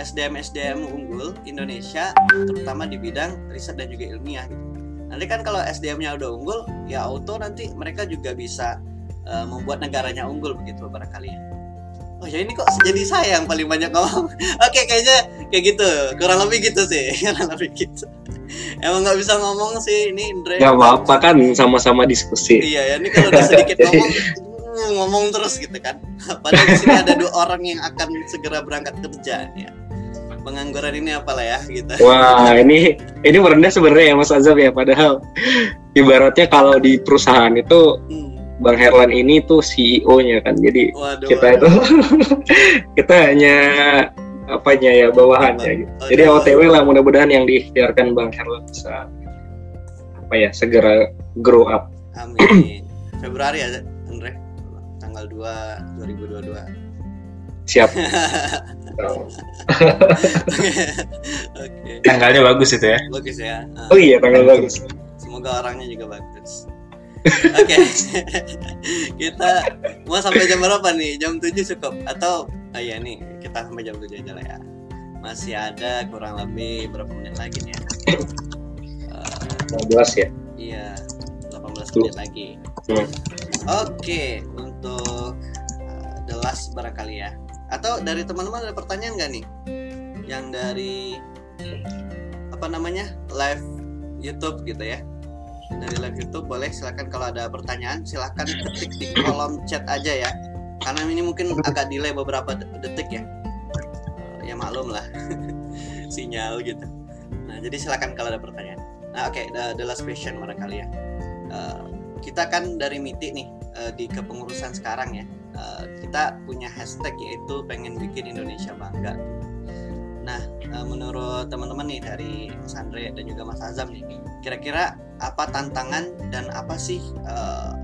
SDM SDM unggul Indonesia terutama di bidang riset dan juga ilmiah gitu. Nanti kan kalau SDM-nya udah unggul, ya auto nanti mereka juga bisa uh, membuat negaranya unggul begitu barangkali ya. Oh ya ini kok jadi saya yang paling banyak ngomong. Oke kayaknya kayak gitu, kurang lebih gitu sih, kurang lebih gitu. Emang nggak bisa ngomong sih ini Indra. Gak apa-apa kan sama-sama diskusi. Iya ya, ini kalau udah sedikit ngomong ngomong terus gitu kan. Padahal di sini ada dua orang yang akan segera berangkat kerja ya. Pengangguran ini apalah ya gitu. Wah, ini ini merendah sebenarnya ya Mas Azam ya padahal ibaratnya kalau di perusahaan itu hmm Bang Herlan ini tuh CEO-nya kan. Jadi waduh, kita waduh. itu kita hanya apanya ya bawahannya gitu. Oh, Jadi OTW lah mudah-mudahan yang diikhtiarkan Bang Herlan bisa apa ya segera grow up. Amin. Februari ya Andre tanggal 2 2022. Siap. okay. Tanggalnya bagus itu ya. Bagus ya. Oh iya, tanggal bagus. Semoga orangnya juga bagus. Oke. Okay. kita mau sampai jam berapa nih? Jam 7 cukup atau oh iya nih, kita sampai jam 7 aja lah ya. Masih ada kurang lebih berapa menit lagi nih ya? Uh, 15 ya? Iya, 18 menit lagi. Hmm. Oke, okay, untuk uh, the last barangkali ya. Atau dari teman-teman ada pertanyaan nggak nih? Yang dari apa namanya? live YouTube gitu ya dari live YouTube boleh silakan kalau ada pertanyaan silakan ketik di kolom chat aja ya karena ini mungkin agak delay beberapa detik ya. Eh, ya maklum lah. Sinyal gitu. Nah jadi silakan kalau ada pertanyaan. Nah oke okay, the, the last question barangkali ya. Uh, kita kan dari MITI nih uh, di kepengurusan sekarang ya. Uh, kita punya hashtag yaitu pengen bikin Indonesia bangga. Nah, eh, menurut teman-teman nih dari Mas Andre dan juga Mas Azam nih, kira-kira apa tantangan dan apa sih uh,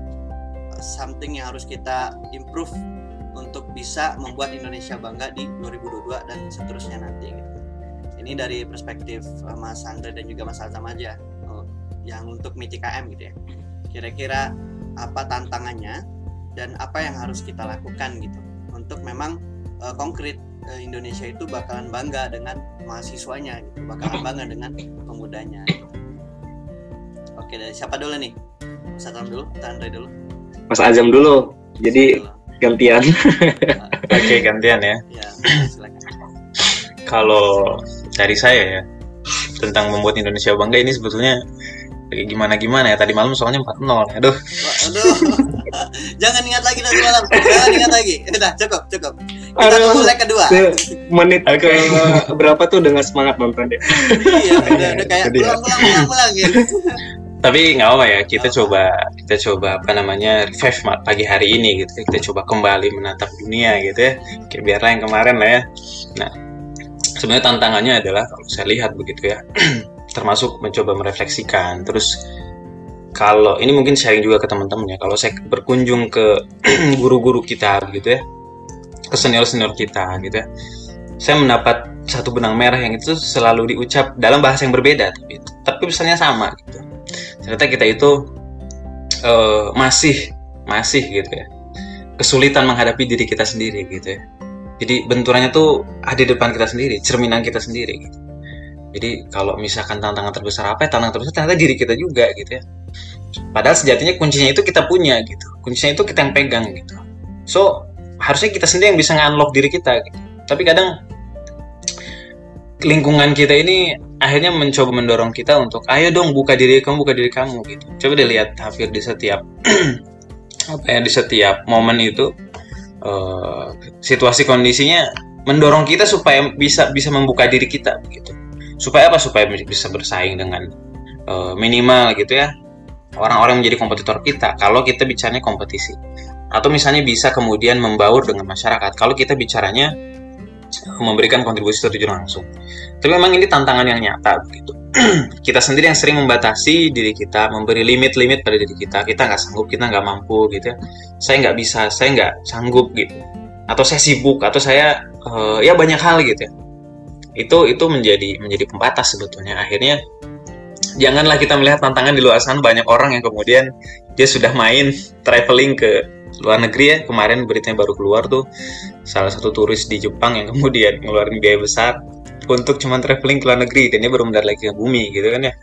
something yang harus kita improve untuk bisa membuat Indonesia bangga di 2022 dan seterusnya nanti gitu. Ini dari perspektif uh, Mas Andre dan juga Mas Azam aja uh, yang untuk MITI KM gitu ya. Kira-kira apa tantangannya dan apa yang harus kita lakukan gitu untuk memang uh, konkret Eh, Indonesia itu bakalan bangga dengan mahasiswanya gitu bakalan bangga dengan pemudanya gitu. oke dari siapa dulu nih Mas Azam dulu Andre dulu Mas Azam dulu. Jadi gantian. Oke gantian ya, ya kalau dari saya ya tentang membuat Indonesia bangga ini sebetulnya gimana gimana ya. Tadi malam soalnya 4-0 aduh. Aduh jangan ingat lagi dari malam. Jangan ingat lagi. Udah cukup cukup. Kita Aduh. tunggu leg kedua. Se- menit Oke. ke berapa tuh dengan semangat nonton deh. iya, udah, udah kayak pulang pulang pulang pulang gitu. Tapi nggak apa ya, kita coba kita coba apa namanya revive pagi hari ini gitu. Kita coba kembali menatap dunia gitu ya. Kayak biarlah yang kemarin lah ya. Nah, sebenarnya tantangannya adalah kalau saya lihat begitu ya, termasuk mencoba merefleksikan. Terus kalau ini mungkin sharing juga ke teman-teman ya. Kalau saya berkunjung ke guru-guru kita gitu ya, ke senior-senior kita gitu ya, saya mendapat satu benang merah yang itu selalu diucap dalam bahasa yang berbeda, tapi tapi pesannya sama gitu ternyata kita itu eh, masih masih gitu ya. Kesulitan menghadapi diri kita sendiri gitu ya. Jadi benturannya tuh ada di depan kita sendiri cerminan kita sendiri gitu. Jadi kalau misalkan tantangan terbesar apa ya? Tantangan terbesar ternyata diri kita juga gitu ya. Padahal sejatinya kuncinya itu kita punya gitu. Kuncinya itu kita yang pegang gitu. So harusnya kita sendiri yang bisa nge-unlock diri kita gitu. Tapi kadang lingkungan kita ini akhirnya mencoba mendorong kita untuk ayo dong buka diri kamu buka diri kamu gitu. Coba dilihat hampir di setiap apa ya di setiap momen itu eh, situasi kondisinya mendorong kita supaya bisa bisa membuka diri kita begitu supaya apa? Supaya bisa bersaing dengan eh, minimal gitu ya orang-orang menjadi kompetitor kita. Kalau kita bicaranya kompetisi. Atau misalnya bisa kemudian membaur dengan masyarakat. Kalau kita bicaranya memberikan kontribusi terjun langsung. Tapi memang ini tantangan yang nyata begitu. Kita sendiri yang sering membatasi diri kita memberi limit-limit pada diri kita. Kita nggak sanggup kita nggak mampu gitu ya. Saya nggak bisa saya nggak sanggup gitu. Atau saya sibuk atau saya eh, ya banyak hal gitu ya. Itu itu menjadi menjadi pembatas sebetulnya. Akhirnya janganlah kita melihat tantangan di luar sana. Banyak orang yang kemudian dia sudah main traveling ke luar negeri ya. Kemarin beritanya baru keluar tuh salah satu turis di Jepang yang kemudian ngeluarin biaya besar untuk cuman traveling ke luar negeri dan dia baru mendarat lagi ke bumi gitu kan ya.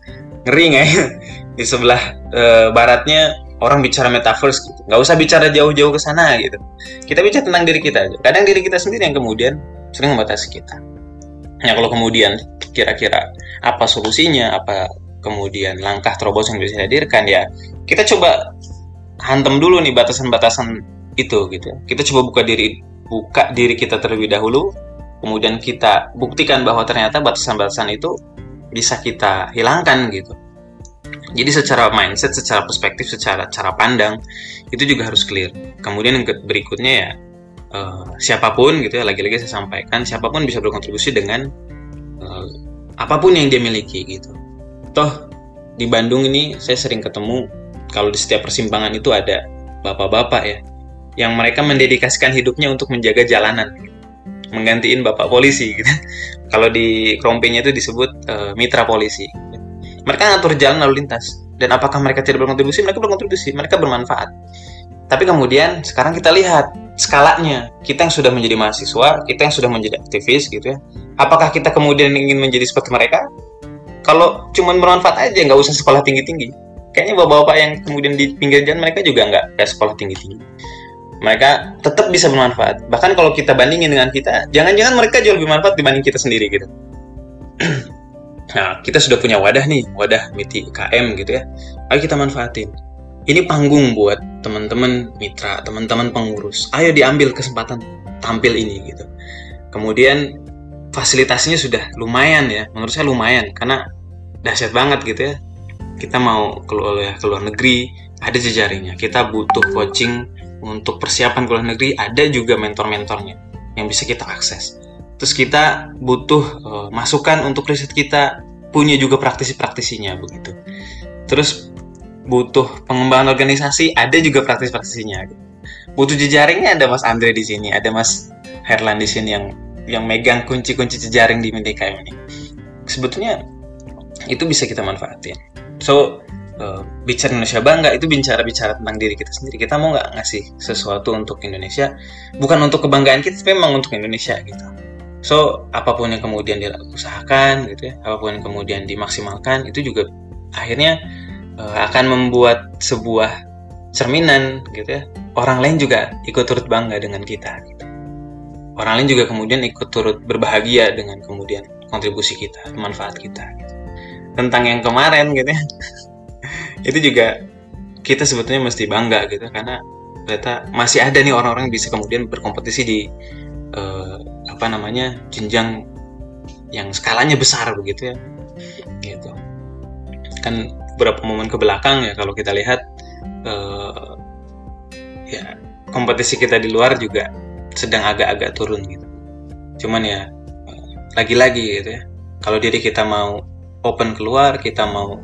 Ngeri nggak ya? Di sebelah eh, baratnya orang bicara metaverse gitu. Nggak usah bicara jauh-jauh ke sana gitu. Kita bicara tentang diri kita aja. Kadang diri kita sendiri yang kemudian sering membatasi kita. Ya kalau kemudian kira-kira apa solusinya apa kemudian langkah terobosan yang bisa dihadirkan ya kita coba hantam dulu nih batasan-batasan itu gitu. Kita coba buka diri buka diri kita terlebih dahulu kemudian kita buktikan bahwa ternyata batasan-batasan itu bisa kita hilangkan gitu. Jadi secara mindset secara perspektif secara cara pandang itu juga harus clear. Kemudian yang berikutnya ya eh, siapa pun gitu ya lagi-lagi saya sampaikan siapa pun bisa berkontribusi dengan eh, apa pun yang dia miliki gitu. Toh di Bandung ini saya sering ketemu kalau di setiap persimpangan itu ada bapak-bapak ya yang mereka mendedikasikan hidupnya untuk menjaga jalanan. Menggantiin bapak polisi gitu. kalau di Krompenya itu disebut eh, mitra polisi. Mereka ngatur jalan lalu lintas. Dan apakah mereka tidak berkontribusi? Mereka berkontribusi. Mereka bermanfaat. Tapi kemudian sekarang kita lihat skalanya. Kita yang sudah menjadi mahasiswa kita yang sudah menjadi aktivis gitu ya. Apakah kita kemudian ingin menjadi seperti mereka? Kalau cuman bermanfaat aja nggak usah sekolah tinggi tinggi kayaknya bapak-bapak yang kemudian di pinggir jalan mereka juga nggak sekolah tinggi tinggi mereka tetap bisa bermanfaat. Bahkan kalau kita bandingin dengan kita jangan-jangan mereka jauh lebih bermanfaat dibanding kita sendiri gitu. Nah kita sudah punya wadah nih wadah MITI KM gitu ya. Ayo kita manfaatin. Ini panggung buat teman-teman mitra teman-teman pengurus. Ayo diambil kesempatan tampil ini gitu. Kemudian fasilitasnya sudah lumayan ya menurut saya lumayan karena dahsyat banget gitu ya. Kita mau keluar keluar negeri ada jejaringnya. Kita butuh coaching untuk persiapan ke luar negeri ada juga mentor-mentornya yang bisa kita akses. Terus kita butuh eh, masukan untuk riset kita punya juga praktisi-praktisinya begitu. Terus butuh pengembangan organisasi ada juga praktis-praktisinya butuh jejaringnya ada Mas Andre di sini ada Mas Herlan di sini yang yang megang kunci-kunci jejaring di MDKM ini. Sebetulnya itu bisa kita manfaatin. So uh, bicara Indonesia bangga itu bicara bicara tentang diri kita sendiri. Kita mau nggak ngasih sesuatu untuk Indonesia? Bukan untuk kebanggaan kita tapi memang untuk Indonesia gitu. So apa pun yang kemudian diusahakan gitu ya apa pun yang kemudian dimaksimalkan itu juga akhirnya uh, akan membuat sebuah cerminan gitu ya. Orang lain juga ikut turut bangga dengan kita gitu. orang lain juga kemudian ikut turut berbahagia dengan kemudian kontribusi kita manfaat kita gitu. tentang yang kemarin gitu ya itu juga kita sebetulnya mesti bangga gitu karena ternyata masih ada nih orang-orang bisa kemudian berkompetisi di uh, apa namanya jenjang yang skalanya besar begitu ya. Gitu. Kan beberapa momen ke belakang ya kalau kita lihat uh, ya kompetisi kita di luar juga sedang agak-agak turun gitu. Cuman ya lagi-lagi gitu ya. Kalau diri kita mau open keluar kita mau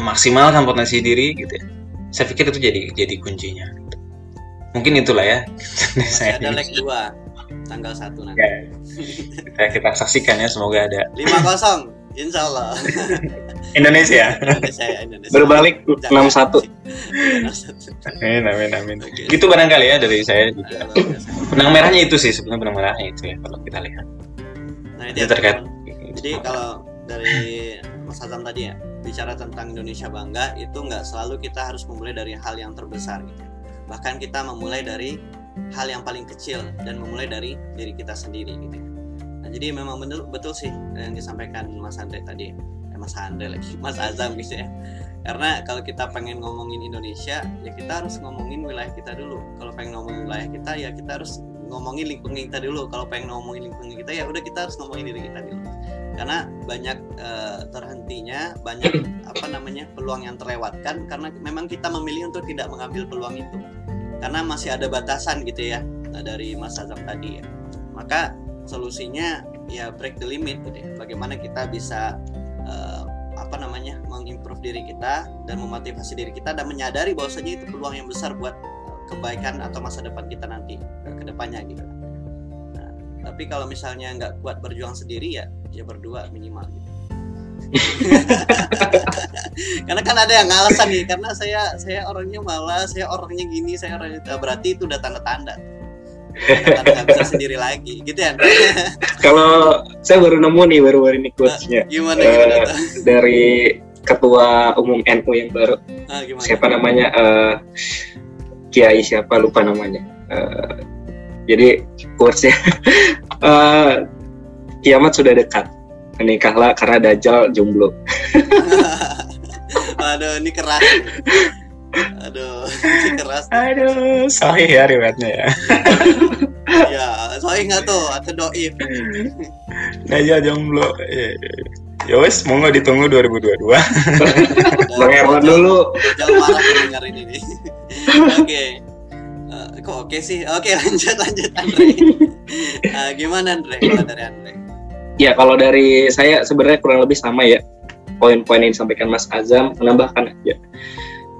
memaksimalkan potensi diri gitu ya saya pikir itu jadi jadi kuncinya mungkin itulah ya masih ada leg 2 tanggal 1 nanti ya, kita, kita saksikan ya semoga ada 5-0 Insya Allah Indonesia. Indonesia, Indonesia. Berbalik 61. amin, amin, amin. Okay. Gitu barangkali ya dari saya juga. Benang merahnya itu sih sebenarnya benang merahnya itu ya kalau kita lihat. Nah itu, ya, terkait. Jadi kalau dari Mas Azam tadi ya bicara tentang Indonesia bangga itu nggak selalu kita harus memulai dari hal yang terbesar gitu. Bahkan kita memulai dari hal yang paling kecil dan memulai dari diri kita sendiri gitu. Nah jadi memang betul betul sih yang disampaikan Mas Andre tadi. Ya, Mas Andre lagi, Mas Azam gitu ya. Karena kalau kita pengen ngomongin Indonesia, ya kita harus ngomongin wilayah kita dulu. Kalau pengen ngomongin wilayah kita, ya kita harus ngomongin lingkungan kita dulu. Kalau pengen ngomongin lingkungan kita, ya udah kita harus ngomongin diri kita dulu karena banyak uh, terhentinya banyak apa namanya peluang yang terlewatkan karena memang kita memilih untuk tidak mengambil peluang itu. Karena masih ada batasan gitu ya nah, dari Mas Azam tadi ya. Maka solusinya ya break the limit gitu ya. bagaimana kita bisa uh, apa namanya mengimprove diri kita dan memotivasi diri kita dan menyadari bahwasanya itu peluang yang besar buat kebaikan atau masa depan kita nanti ke depannya gitu tapi kalau misalnya nggak kuat berjuang sendiri ya ya berdua minimal gitu. karena kan ada yang ngalasan nih karena saya saya orangnya malas saya orangnya gini saya orangnya itu berarti itu udah tanda-tanda. Nggak bisa sendiri lagi gitu ya? Kalau saya baru nemu nih baru baru ini quotesnya. Nah, gimana, gimana uh, dari ketua umum NU yang baru. Ah, siapa namanya? Uh, Kiai siapa lupa namanya. Uh, jadi quotesnya uh, kiamat sudah dekat. Menikahlah karena Dajjal jomblo. Aduh, ini keras. Aduh, ini keras. Aduh, sahih ya riwayatnya ya. ya, sahih nggak tuh atau doif. Dajjal jomblo. Ya, ya wes, mau nggak ditunggu 2022. Bang Erwan dulu. Jangan marah dengar ini. Oke. Uh, kok oke okay sih? Oke, okay, lanjut lanjut Andre. Uh, gimana Andre? Gimana dari Andre? Ya, kalau dari saya sebenarnya kurang lebih sama ya. Poin-poin yang disampaikan Mas Azam menambahkan aja.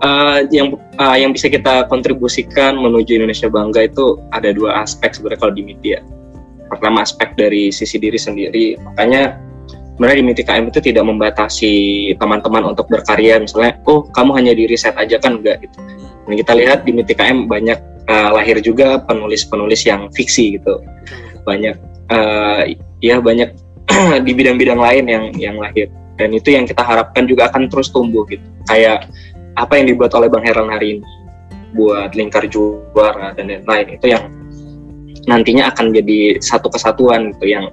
Uh, yang uh, yang bisa kita kontribusikan menuju Indonesia bangga itu ada dua aspek sebenarnya kalau di media. Pertama aspek dari sisi diri sendiri, makanya sebenarnya di Miti KM itu tidak membatasi teman-teman untuk berkarya misalnya oh kamu hanya di riset aja kan enggak gitu dan kita lihat di Miti KM banyak uh, lahir juga penulis-penulis yang fiksi gitu. Banyak uh, ya banyak di bidang-bidang lain yang yang lahir. Dan itu yang kita harapkan juga akan terus tumbuh gitu. Kayak apa yang dibuat oleh Bang Heran hari ini. Buat lingkar juara dan lain-lain. Itu yang nantinya akan jadi satu kesatuan gitu yang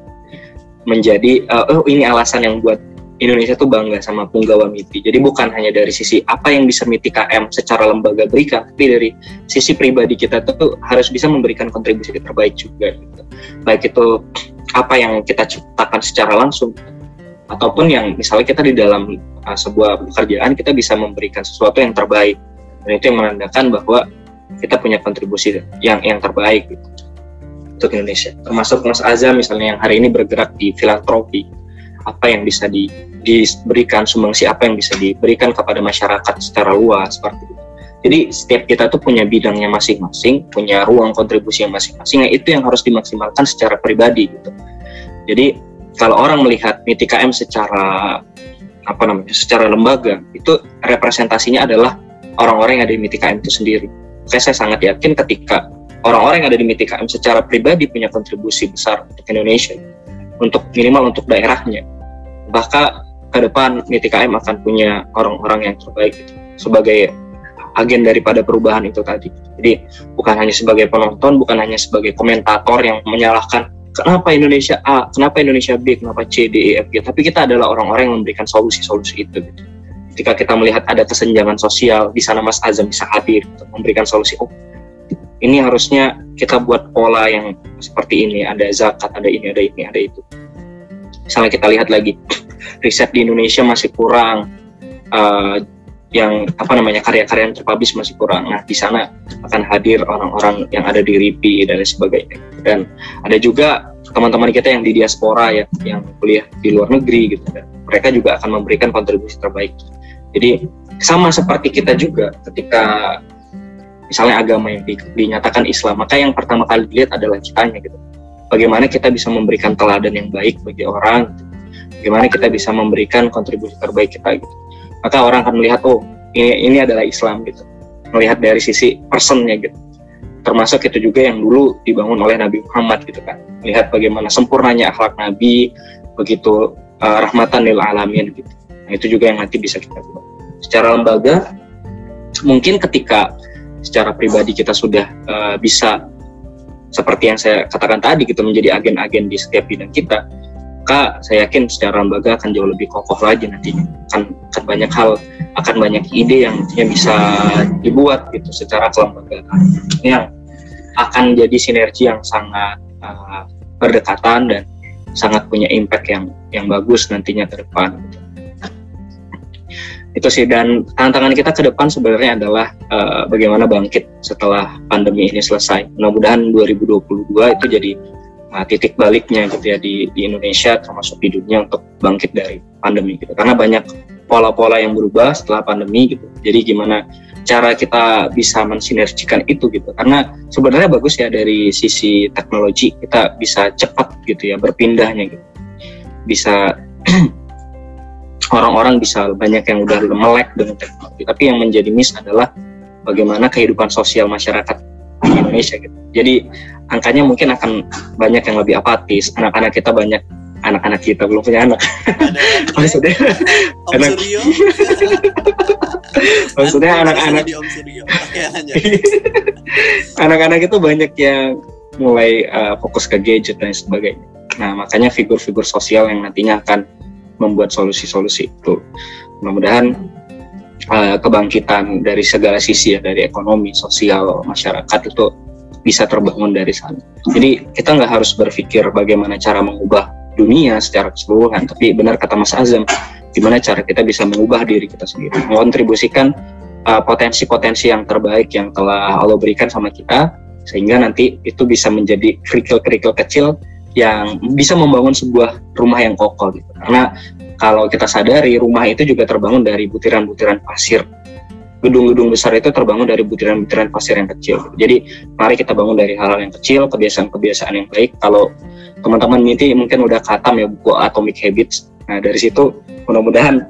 menjadi uh, oh ini alasan yang buat Indonesia tuh bangga sama Punggawa MIPI. Jadi bukan hanya dari sisi apa yang bisa MIPI KM secara lembaga berikan, tapi dari sisi pribadi kita tuh harus bisa memberikan kontribusi terbaik juga. Gitu. Baik itu apa yang kita ciptakan secara langsung, ataupun yang misalnya kita di dalam uh, sebuah pekerjaan kita bisa memberikan sesuatu yang terbaik. Dan itu yang menandakan bahwa kita punya kontribusi yang yang terbaik gitu, untuk Indonesia. Termasuk Mas Azam misalnya yang hari ini bergerak di filantropi apa yang bisa di, diberikan sumbangsi apa yang bisa diberikan kepada masyarakat secara luas seperti itu. Jadi setiap kita tuh punya bidangnya masing-masing, punya ruang kontribusi yang masing-masing, yang itu yang harus dimaksimalkan secara pribadi gitu. Jadi kalau orang melihat MITKM secara apa namanya, secara lembaga, itu representasinya adalah orang-orang yang ada di MITKM itu sendiri. Oke, saya sangat yakin ketika orang-orang yang ada di MITKM secara pribadi punya kontribusi besar untuk Indonesia, untuk minimal untuk daerahnya, maka ke depan MITKM akan punya orang-orang yang terbaik gitu, sebagai agen daripada perubahan itu tadi. Jadi bukan hanya sebagai penonton, bukan hanya sebagai komentator yang menyalahkan kenapa Indonesia A, kenapa Indonesia B, kenapa C, D, E, F, G, tapi kita adalah orang-orang yang memberikan solusi-solusi itu. Gitu. Ketika kita melihat ada kesenjangan sosial, di sana Mas Azam bisa hadir untuk memberikan solusi. Oh, ini harusnya kita buat pola yang seperti ini ada zakat ada ini ada ini ada itu misalnya kita lihat lagi riset di Indonesia masih kurang uh, yang apa namanya karya-karya yang terpublish masih kurang. Nah di sana akan hadir orang-orang yang ada di RIPI dan sebagainya. Dan ada juga teman-teman kita yang di diaspora ya, yang kuliah di luar negeri gitu. Dan mereka juga akan memberikan kontribusi terbaik. Jadi sama seperti kita juga ketika misalnya agama yang di, dinyatakan Islam, maka yang pertama kali dilihat adalah kitanya gitu. Bagaimana kita bisa memberikan teladan yang baik bagi orang, gitu. bagaimana kita bisa memberikan kontribusi terbaik kita gitu. Maka orang akan melihat oh ini ini adalah Islam gitu. Melihat dari sisi personnya gitu. Termasuk itu juga yang dulu dibangun oleh Nabi Muhammad gitu kan. Melihat bagaimana sempurnanya akhlak Nabi begitu uh, rahmatan lil alamin gitu. Nah, itu juga yang nanti bisa kita buat. Secara lembaga mungkin ketika secara pribadi kita sudah uh, bisa seperti yang saya katakan tadi gitu menjadi agen-agen di setiap bidang kita maka saya yakin secara lembaga akan jauh lebih kokoh lagi nantinya akan, akan banyak hal akan banyak ide yang nantinya bisa dibuat gitu secara kelembagaan yang akan jadi sinergi yang sangat uh, berdekatan dan sangat punya impact yang yang bagus nantinya ke depan. Itu sih dan tantangan kita ke depan sebenarnya adalah uh, bagaimana bangkit setelah pandemi ini selesai. Mudah-mudahan 2022 itu jadi uh, titik baliknya gitu ya di, di Indonesia termasuk di dunia untuk bangkit dari pandemi gitu. Karena banyak pola-pola yang berubah setelah pandemi gitu. Jadi gimana cara kita bisa mensinergikan itu gitu. Karena sebenarnya bagus ya dari sisi teknologi kita bisa cepat gitu ya berpindahnya gitu. Bisa orang-orang bisa banyak yang udah melek dengan teknologi. Tapi yang menjadi miss adalah bagaimana kehidupan sosial masyarakat di Indonesia gitu. Jadi angkanya mungkin akan banyak yang lebih apatis. Anak-anak kita banyak anak-anak kita belum punya anak. Maksudnya anak maksudnya anak-anak anak-anak itu banyak yang mulai uh, fokus ke gadget dan sebagainya. Nah makanya figur-figur sosial yang nantinya akan membuat solusi-solusi itu mudah-mudahan uh, kebangkitan dari segala sisi ya dari ekonomi sosial masyarakat itu bisa terbangun dari sana. Jadi kita nggak harus berpikir bagaimana cara mengubah dunia secara keseluruhan, tapi benar kata Mas Azam, gimana cara kita bisa mengubah diri kita sendiri, mengontribusikan uh, potensi-potensi yang terbaik yang telah Allah berikan sama kita, sehingga nanti itu bisa menjadi kerikil-kerikil kecil yang bisa membangun sebuah rumah yang kokoh gitu. Karena kalau kita sadari rumah itu juga terbangun dari butiran-butiran pasir gedung-gedung besar itu terbangun dari butiran-butiran pasir yang kecil. Jadi mari kita bangun dari hal-hal yang kecil, kebiasaan-kebiasaan yang baik. Kalau teman-teman ini mungkin udah katam ya buku Atomic Habits. Nah dari situ mudah-mudahan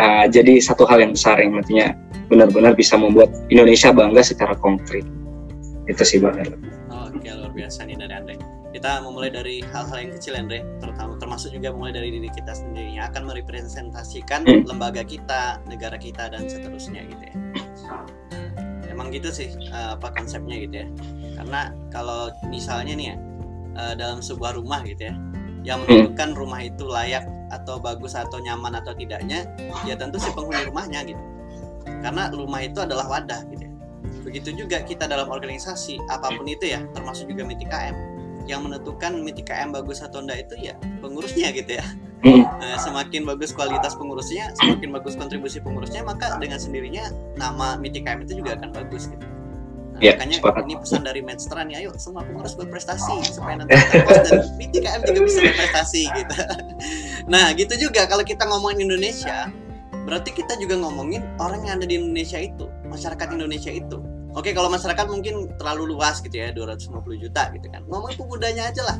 uh, jadi satu hal yang besar yang nantinya benar-benar bisa membuat Indonesia bangga secara konkret. Itu sih Bang Oke luar biasa nih dari Andre kita memulai dari hal-hal yang kecil Andre. Terutama termasuk juga mulai dari diri kita sendiri yang akan merepresentasikan hmm. lembaga kita negara kita dan seterusnya gitu ya. Emang gitu sih uh, apa konsepnya gitu ya. Karena kalau misalnya nih ya uh, dalam sebuah rumah gitu ya yang hmm. menentukan rumah itu layak atau bagus atau nyaman atau tidaknya ya tentu si penghuni rumahnya gitu. Karena rumah itu adalah wadah gitu ya. Begitu juga kita dalam organisasi apa pun itu ya termasuk juga MITKM yang menentukan MITI KM bagus atau enggak itu ya pengurusnya gitu ya. Hmm. Nah, semakin bagus kualitas pengurusnya, semakin bagus kontribusi pengurusnya, maka dengan sendirinya nama MITI KM itu juga akan bagus gitu. Nah, yeah, makanya sepakat. ini pesan dari Medstra nih, ayo semua pengurus berprestasi supaya nanti dan MITI KM juga bisa berprestasi gitu. nah, gitu juga kalau kita ngomongin Indonesia, berarti kita juga ngomongin orang yang ada di Indonesia itu, masyarakat Indonesia itu Oke, kalau masyarakat mungkin terlalu luas gitu ya, 250 juta gitu kan. Ngomongin pemudanya aja lah.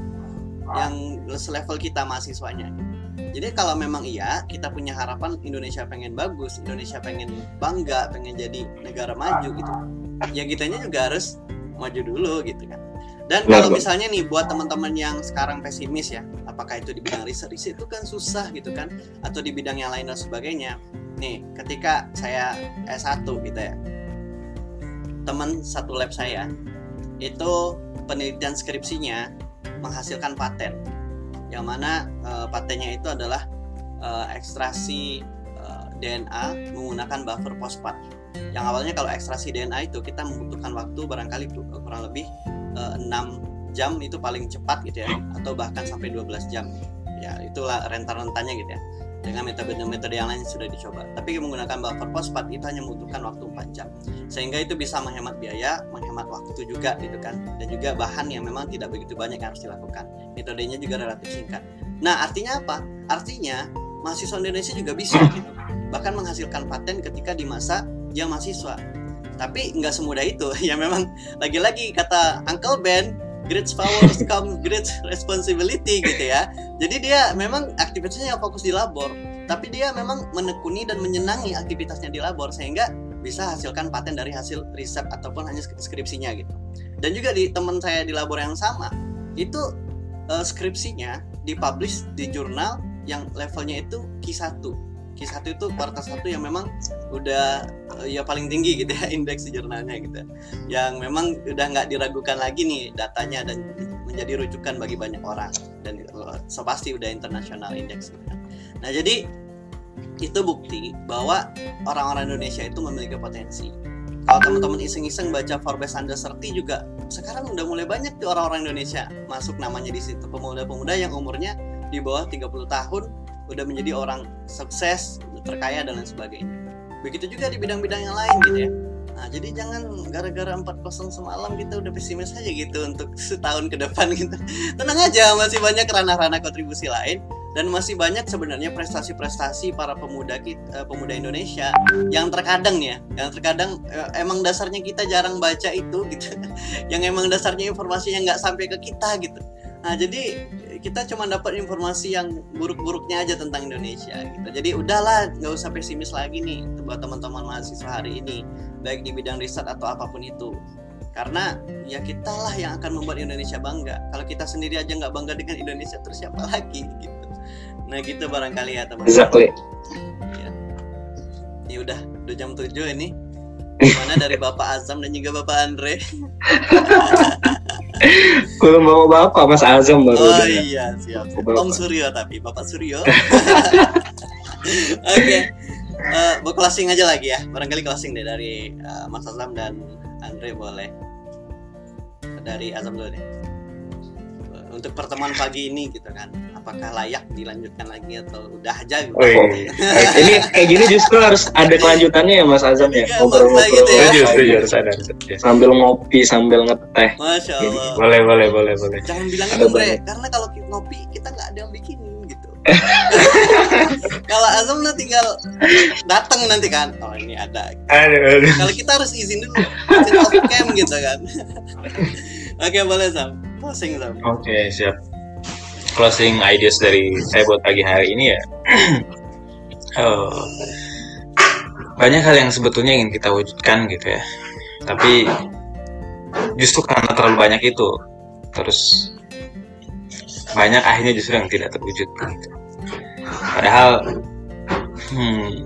Yang selevel kita mahasiswanya. Jadi kalau memang iya, kita punya harapan Indonesia pengen bagus, Indonesia pengen bangga, pengen jadi negara maju gitu. Ya kitanya juga harus maju dulu gitu kan. Dan kalau misalnya nih buat teman-teman yang sekarang pesimis ya, apakah itu di bidang riset, riset itu kan susah gitu kan, atau di bidang yang lain dan sebagainya. Nih, ketika saya S1 gitu ya, teman satu lab saya itu penelitian skripsinya menghasilkan paten. Yang mana uh, patennya itu adalah uh, ekstraksi uh, eh, DNA menggunakan buffer fosfat. Yang awalnya kalau ekstraksi DNA itu kita membutuhkan waktu barangkali kurang lebih uh, 6 jam itu paling cepat gitu ya atau bahkan sampai 12 jam. Ya itulah rentan-rentannya gitu ya dengan metode-metode yang lain sudah dicoba. Tapi menggunakan buffer fosfat itu hanya membutuhkan waktu 4 jam. Sehingga itu bisa menghemat biaya, menghemat waktu juga gitu kan. Dan juga bahan yang memang tidak begitu banyak yang harus dilakukan. Metodenya juga relatif singkat. Nah, artinya apa? Artinya mahasiswa Indonesia juga bisa gitu. Bahkan menghasilkan paten ketika di masa dia mahasiswa. Tapi nggak semudah itu. Ya memang lagi-lagi kata Uncle Ben, great powers come great responsibility gitu ya. Jadi dia memang aktivitasnya fokus di labor, tapi dia memang menekuni dan menyenangi aktivitasnya di labor sehingga bisa hasilkan paten dari hasil riset ataupun hanya skripsinya gitu. Dan juga di teman saya di labor yang sama, itu uh, skripsinya dipublish di jurnal yang levelnya itu Q1 Q1 itu kuartal satu yang memang udah ya paling tinggi gitu ya indeks jurnalnya gitu. Yang memang udah nggak diragukan lagi nih datanya dan menjadi rujukan bagi banyak orang. Dan uh, so pasti udah internasional indeks gitu. nah jadi itu bukti bahwa orang-orang Indonesia itu memiliki potensi. Kalau teman-teman iseng-iseng baca Forbes Under 30 juga sekarang udah mulai banyak tuh orang-orang Indonesia masuk namanya di situ. Pemuda-pemuda yang umurnya di bawah 30 tahun udah menjadi orang sukses terkaya dan lain sebagainya. Begitu juga di bidang-bidang yang lain gitu ya. Nah jadi jangan gara-gara 4-0 semalam kita udah pesimis aja gitu untuk setahun ke depan gitu. Tenang aja masih banyak ranah-ranah kontribusi lain dan masih banyak sebenarnya prestasi-prestasi para pemuda kita, eh, pemuda Indonesia yang terkadang ya, yang terkadang eh, emang dasarnya kita jarang baca itu gitu, yang emang dasarnya informasinya nggak sampai ke kita gitu. Nah jadi kita cuma dapat informasi yang buruk-buruknya aja tentang Indonesia gitu. Jadi udahlah nggak usah pesimis lagi nih buat teman-teman mahasiswa hari ini baik di bidang riset atau apa pun itu. Karena ya kita lah yang akan membuat Indonesia bangga. Kalau kita sendiri aja nggak bangga dengan Indonesia terus siapa lagi gitu. Nah gitu barangkali ya teman-teman. Exactly. Ya. Ini udah udah jam 7 ini. Gimana dari Bapak Azam dan juga Bapak Andre? Belum bawa bapak Mas Azam baru. Oh iya siap. Om Suryo tapi Bapak Suryo. Oke. Okay. Uh, eh, closing aja lagi ya. Barangkali closing deh dari uh, Mas Azam dan Andre boleh. Dari Azam dulu deh. Untuk pertemuan pagi ini gitu kan apakah layak dilanjutkan lagi atau udah aja gitu. Oh, iya. ini kayak gini justru harus ada kelanjutannya ya Mas Azam ya. Ngobrol-ngobrol. Gitu ya. Setuju, harus ada. Sambil ngopi, sambil ngeteh. Masya Allah. Boleh, boleh, boleh, boleh. Jangan bilang itu Bre, karena kalau ngopi kita nggak ada yang bikinin gitu. kalau Azam nanti tinggal datang nanti kan, oh ini ada. Aduh, aduh. Kalau kita harus izin dulu, izin off cam gitu kan. Oke boleh Sam, closing Sam. Oke siap closing ideas dari saya buat pagi hari ini ya. Oh, banyak hal yang sebetulnya ingin kita wujudkan gitu ya. Tapi justru karena terlalu banyak itu terus banyak akhirnya justru yang tidak terwujud gitu. padahal hmm,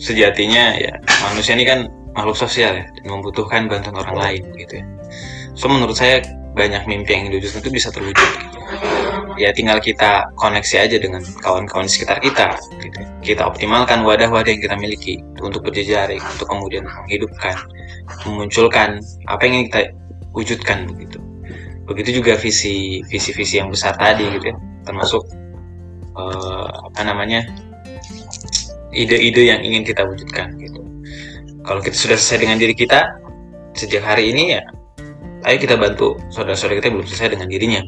sejatinya ya manusia ini kan makhluk sosial ya dan membutuhkan bantuan orang lain gitu ya. So menurut saya banyak mimpi yang diwujudkan itu bisa terwujud gitu ya tinggal kita koneksi aja dengan kawan-kawan sekitar kita gitu. kita optimalkan wadah-wadah yang kita miliki untuk berjejaring untuk kemudian menghidupkan memunculkan apa yang kita wujudkan begitu begitu juga visi visi visi yang besar tadi gitu ya. Termasuk uh, apa namanya ide-ide yang ingin kita wujudkan gitu. Kalau kita sudah selesai dengan diri kita sejak hari ini ya ayo kita bantu saudara-saudara kita belum selesai dengan dirinya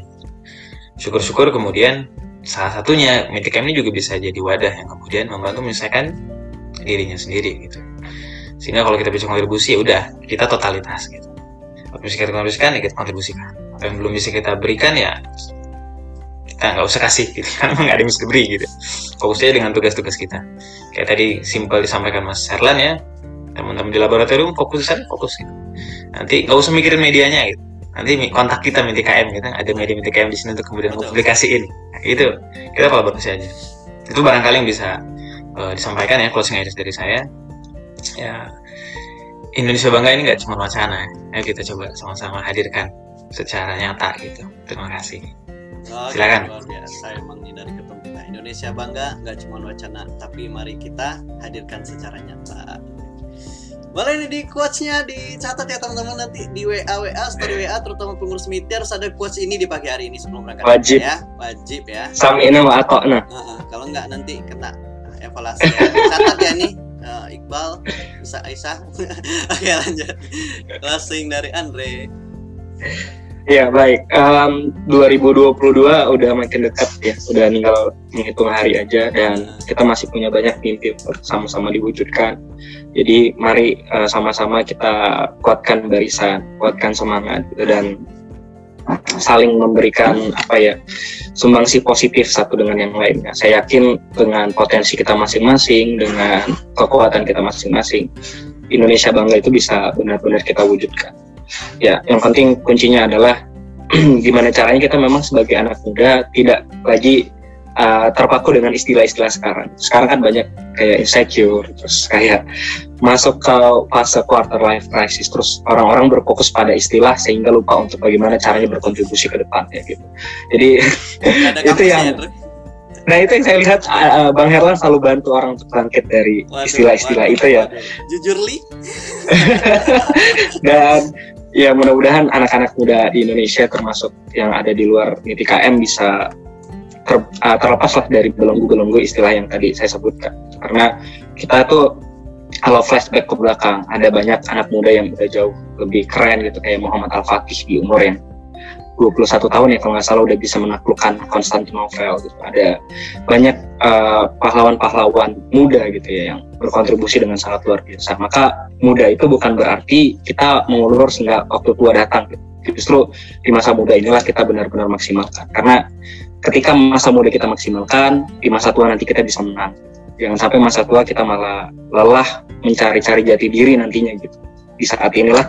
syukur-syukur kemudian salah satunya Mythic ini juga bisa jadi wadah yang kemudian membantu menyelesaikan dirinya sendiri gitu. Sehingga kalau kita bisa kontribusi ya udah kita totalitas gitu. Apa bisa kita kontribusikan ya kita kontribusikan. Apa yang belum bisa kita berikan ya kita nggak usah kasih gitu. Karena nggak ada yang bisa diberi gitu. Fokus aja dengan tugas-tugas kita. Kayak tadi simpel disampaikan Mas Herlan ya. Teman-teman di laboratorium fokus fokus gitu. Nanti nggak usah mikirin medianya gitu nanti kontak kita minta KM gitu. Ada media minta KM di sini untuk kemudian publikasiin. Nah, itu kita kolaborasi aja. Itu barangkali yang bisa uh, disampaikan ya closing aja dari saya. Ya Indonesia bangga ini nggak cuma wacana ya. Kita coba sama-sama hadirkan secara nyata gitu. Terima kasih. Oh, silakan. luar biasa emang ini dari ketemu kita Indonesia bangga nggak cuma wacana tapi mari kita hadirkan secara nyata Boleh nih di quotes-nya dicatat ya teman-teman nanti di WA WA story WA terutama pengurus meter harus ada quotes ini di pagi hari ini sebelum berangkat Wajib. ya. Wajib ya. Sami'na wa ata'na. Heeh, kalau nggak nanti kena evaluasi ya. Catat ya nih eh, Iqbal, bisa Aisyah. Oke lanjut. Closing dari Andre. Ya baik, Em, 2022 udah makin dekat ya, udah tinggal menghitung hari aja dan kita masih punya banyak mimpi sama-sama diwujudkan. Jadi mari eh, sama-sama kita kuatkan barisan, kuatkan semangat gitu, dan saling memberikan apa ya sumbangsi positif satu dengan yang lainnya. Saya yakin dengan potensi kita masing-masing, dengan kekuatan kita masing-masing, Indonesia bangga itu bisa benar-benar kita wujudkan. Ya, yang penting kuncinya adalah gimana caranya kita memang sebagai anak muda tidak lagi uh, terpaku dengan istilah-istilah sekarang. Sekarang kan banyak kayak insecure, terus kayak masuk ke fase quarter life crisis, terus orang-orang berfokus pada istilah sehingga lupa untuk bagaimana caranya berkontribusi ke depannya gitu. Jadi Itu yang-? Nah itu yang saya lihat uh, Bang Herlan selalu bantu orang untuk bangkit dari istilah-istilah itu ya. Jujur li, Dan ya mudah-mudahan anak-anak muda di Indonesia termasuk yang ada di luar KM bisa ter, uh, terlepas lah dari belenggu-belenggu istilah yang tadi saya sebutkan. Karena kita tuh kalau flashback ke belakang ada banyak anak muda yang udah jauh lebih keren gitu kayak Muhammad Al-Fatih di umur yang 21 tahun ya kalau nggak salah udah bisa menaklukkan Konstantinopel gitu. Ada banyak uh, pahlawan-pahlawan muda gitu ya yang berkontribusi dengan sangat luar biasa. Maka muda itu bukan berarti kita mengulur sehingga waktu tua datang. gitu. Justru di masa muda inilah kita benar-benar maksimalkan. Karena ketika masa muda kita maksimalkan, di masa tua nanti kita bisa menang. Jangan sampai masa tua kita malah lelah mencari-cari jati diri nantinya gitu. Di saat inilah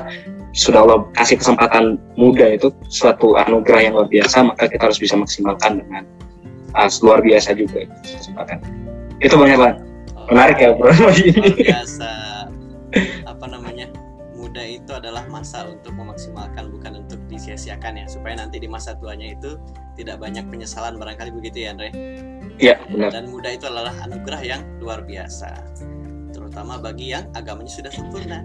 sudah Allah kasih kesempatan muda itu suatu anugerah yang luar biasa, maka kita harus bisa maksimalkan dengan uh, luar biasa juga kesempatan. Itu banyak banget. Menarik ya bro. luar biasa apa namanya muda itu adalah masa untuk memaksimalkan bukan untuk disia-siakan ya supaya nanti di masa tuanya itu tidak banyak penyesalan barangkali begitu ya Andre Iya benar. dan muda itu adalah anugerah yang luar biasa terutama bagi yang agamanya sudah sempurna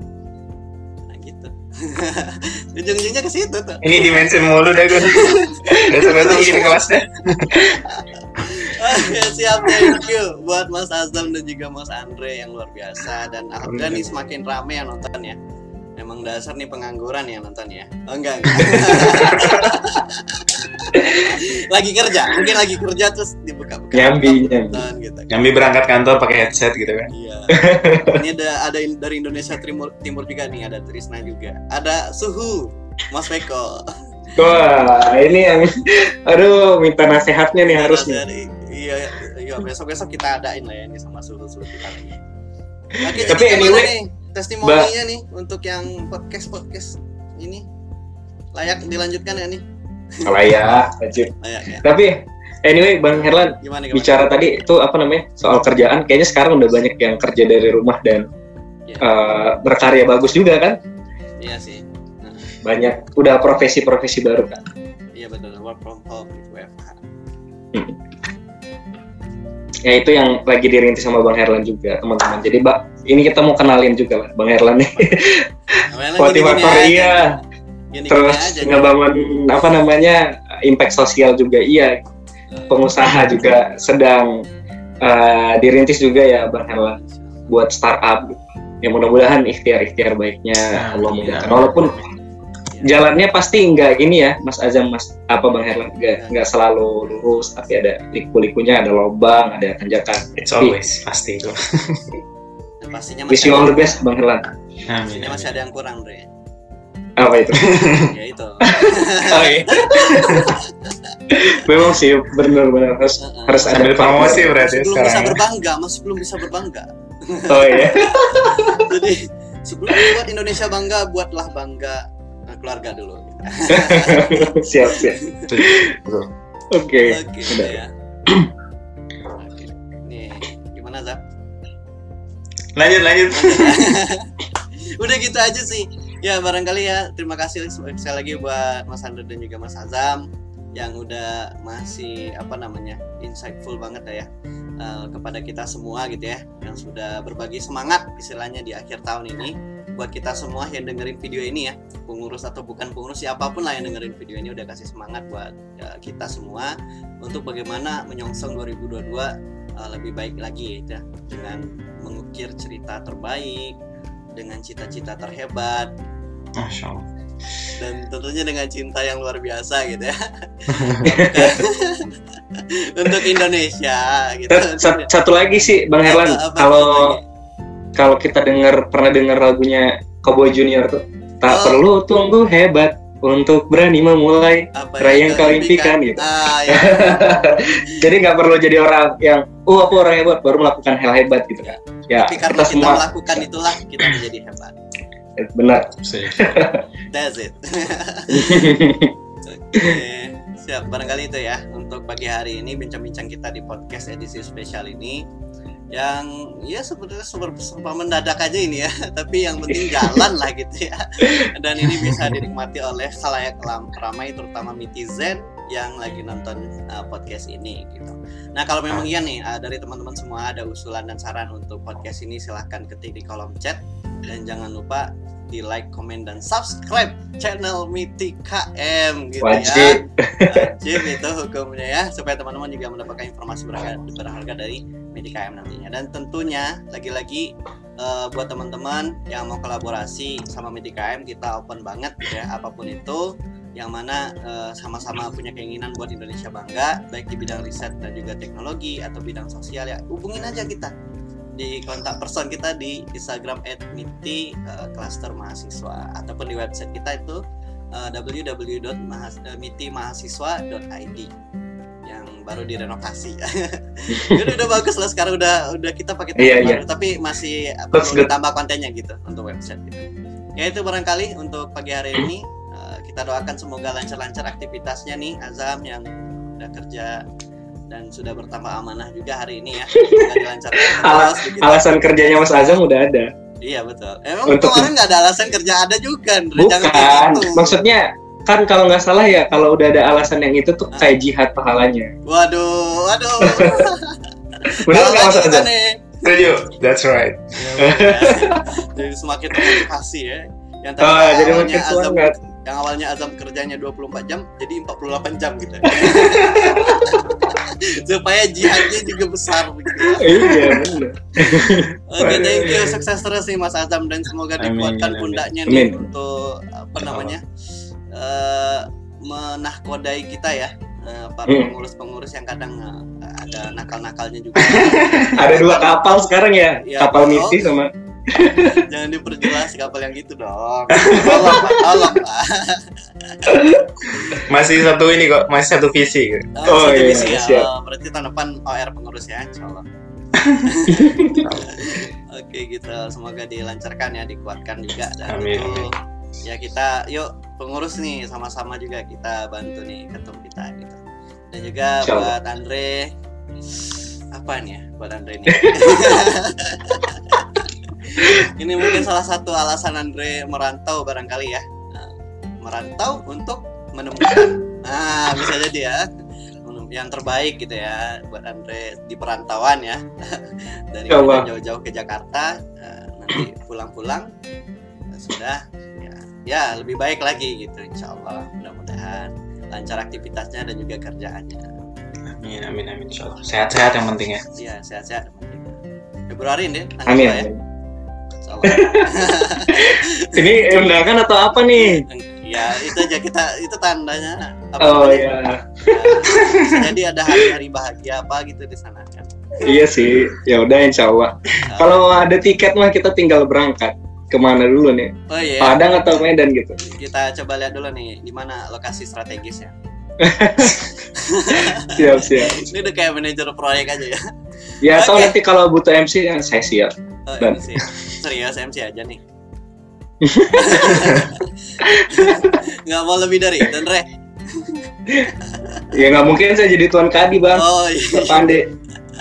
nah gitu ujung-ujungnya ke situ tuh Ini dimensi mulu dah gue. Besok-besok bikin kelasnya. Oke, siap thank you buat Mas Azam dan juga Mas Andre yang luar biasa dan alhamdulillah nih semakin rame yang nonton ya. Emang dasar nih pengangguran yang nonton ya. Oh enggak. enggak. lagi kerja, mungkin lagi kerja terus dibuka-buka. Nyambi, nyambi. gitu. Nyambi berangkat kantor pakai headset gitu kan. Iya. Ini ada ada dari Indonesia Timur Timur juga nih, ada Trisna juga. Ada Suhu, Mas Beko. Wah ini yang, aduh minta nasihatnya nih harus nih. Iya, iya besok-besok kita adain lah ya ini sama Suhu Suhu kita. Oke, Tapi jadi gimana anyway, nih testimoninya nih untuk yang podcast podcast ini layak dilanjutkan ya nih? Kalau ya, wajib. Layak ya. Tapi anyway Bang Herlan Gimana gimana? bicara tadi itu apa namanya soal kerjaan, kayaknya sekarang udah banyak yang kerja dari rumah dan Iya. eh, berkarya bagus juga kan? Iya sih. Banyak udah profesi-profesi baru kan? Iya betul. Work from home WFH. Ya itu yang lagi dirintis sama Bang Herlan juga teman-teman. Jadi Mbak, ini kita mau kenalin juga lah Bang Herlan nih. Motivator iya. Terus aja. ngebangun apa namanya impact sosial juga iya. Pengusaha juga sedang eh, dirintis juga ya Bang Herlan buat startup. Ya mudah-mudahan ikhtiar-ikhtiar baiknya Allah Amin. mudahkan. Walaupun jalannya pasti nggak ini ya Mas Azam Mas apa Bang Herlan nggak nggak selalu lurus tapi ada liku-likunya ada lobang ada tanjakan It's Tapi always pasti itu. Pastinya wish masih you all ada, the best Bang Herlan Amin. pastinya masih ada yang kurang Dre. Apa itu ya itu. oh, iya. memang sih benar-benar harus Heeh. harus ada Sambil promosi berarti belum bisa sekarang. ya. berbangga, masih belum bisa berbangga. oh iya Jadi sebelum buat Indonesia bangga, buatlah bangga eh, keluarga dulu. siap siap oke ya. Oke. Nih, gimana Zap? Lanjut lanjut. Udah gitu aja sih. Ya barangkali ya. Terima kasih sekali lagi buat Mas Andre dan juga Mas Azam yang udah masih apa namanya insightful banget ya eh, kepada kita semua gitu ya. Yang sudah berbagi semangat istilahnya di akhir tahun ini. Buat kita semua yang dengerin video ini ya pengurus atau bukan pengurus siapa pun lah yang dengerin video ini udah kasih semangat buat ya, kita semua untuk bagaimana menyongsong 2022 uh, lebih baik lagi ya. Dengan mengukir cerita terbaik dengan cita-cita terhebat Masya Allah. dan tentunya dengan cinta yang luar biasa gitu ya untuk Indonesia gitu Sat- sat- satu lagi sih Bang Herlan, Apa- apa kalau kalau kita dengar pernah dengar lagunya Cowboy Junior tuh, tak Oh. perlu tunggu hebat untuk berani memulai. apa Rai yang kau impikan, gitu. ah ya Jadi nggak perlu jadi orang yang, oh aku orang hebat baru melakukan hal hebat gitu kan. Ya tapi karena kita kita, semua melakukan itulah kita menjadi hebat benar. Sih. that's it Oke, siap. Barangkali itu ya untuk pagi hari ini bincang-bincang kita di podcast edisi spesial ini yang ya sebenarnya serba, serba mendadak aja ini ya, tapi yang penting jalan lah gitu ya. Dan ini bisa dinikmati oleh khalayak ramai terutama netizen yang lagi nonton uh, podcast ini gitu. Nah kalau memang iya nih uh, dari teman-teman semua ada usulan dan saran untuk podcast ini silahkan ketik di kolom chat dan jangan lupa di like, komen dan subscribe channel Miti KM gitu ya. Wajib. Wajib itu hukumnya ya supaya teman-teman juga mendapatkan informasi berharga, berharga dari Miti KM nantinya. Dan tentunya lagi-lagi eh, buat teman-teman yang mau kolaborasi sama Miti KM kita open banget gitu ya apa pun itu yang mana eh, sama-sama punya keinginan buat Indonesia bangga baik di bidang riset dan juga teknologi atau bidang sosial ya hubungin aja kita di kontak person kita di Instagram @miti eh, cluster mahasiswa ataupun di website kita itu eh, www.mitimahasiswa.id yang baru direnovasi. Jadi udah bagus lah sekarang udah udah kita pakai tempat Iya, iya. baru tapi masih perlu good. ditambah kontennya gitu untuk website kita. Ya itu barangkali untuk pagi hari ini kita doakan semoga lancar-lancar aktivitasnya nih Azam yang udah kerja dan sudah bertambah amanah juga hari ini ya. Dilancarkan terus. Alasan kerjanya Mas Azam udah ada. Iya betul. Emang Untuk- kemarin nggak ada alasan kerja ada juga, Andre. Bukan, gitu. maksudnya kan kalau nggak salah ya kalau udah ada alasan yang itu tuh kayak jihad pahalanya. Waduh, waduh. Benar nggak Mas Azam? Setuju. That's right. Jadi semakin termotivasi ya. Yang tadi Oh, jadi makin Azam, semangat. Yang awalnya Azam kerjanya 24 jam jadi 48 jam gitu. Supaya jihadnya juga besar begitu. ya. iya benar. Oke, thank you. Sukses terus nih Mas Azam dan semoga Amin, dikuatkan pundaknya nih Amin. untuk apa namanya? eh menahkodai kita ya. eh, para Hmm. pengurus-pengurus yang kadang eh, ada nakal-nakalnya juga. Ada dua kapal sekarang ya, Iya, kapal miti sama Jangan diperjelas kapal yang gitu dong. Tolong, Pak. Tolong, Pak. Masih satu ini kok, masih satu visi. Oh, satu iya, visi ya. siap. Oh, berarti tahun depan OR pengurus ya, insya Allah. Oke gitu, semoga dilancarkan ya, dikuatkan juga dan Amin, itu amin. ya kita yuk pengurus nih sama-sama juga kita bantu nih ketum kita gitu. Dan juga buat Andre apa nih ya buat Andre ini? ini mungkin salah satu alasan Andre merantau barangkali ya. Nah, merantau untuk menemukan nah bisa jadi ya yang terbaik gitu ya buat Andre di perantauan ya dari Ya Allah. jauh-jauh ke Jakarta eh, nanti pulang-pulang eh, sudah ya, ya lebih baik lagi gitu Insya Allah mudah-mudahan lancar aktivitasnya dan juga kerjaannya Amin, amin, amin. Insyaallah. Sehat-sehat yang penting ya. ya sehat-sehat yang penting. Februari tanggal Amin. ya Insya Allah. Ini undangan atau apa nih? ya itu aja kita itu tandanya apa Oh iya, Ya, jadi ada hari-hari bahagia apa gitu di sana kan iya sih. Ya udah Insya Allah. Kalau ada tiket mah kita tinggal berangkat. Ke mana dulu nih? oh iya Padang atau Medan gitu? kita coba lihat dulu nih di mana lokasi strategis ya Siap siap. ini udah kayak manajer proyek aja ya Ya atau Oke. nanti kalau butuh MC ya saya siap. oh, Dan- sih serius MC aja nih nggak mau lebih dari itu Andre Ya nggak mungkin saya jadi tuan kadi bang. oh iya Pandai.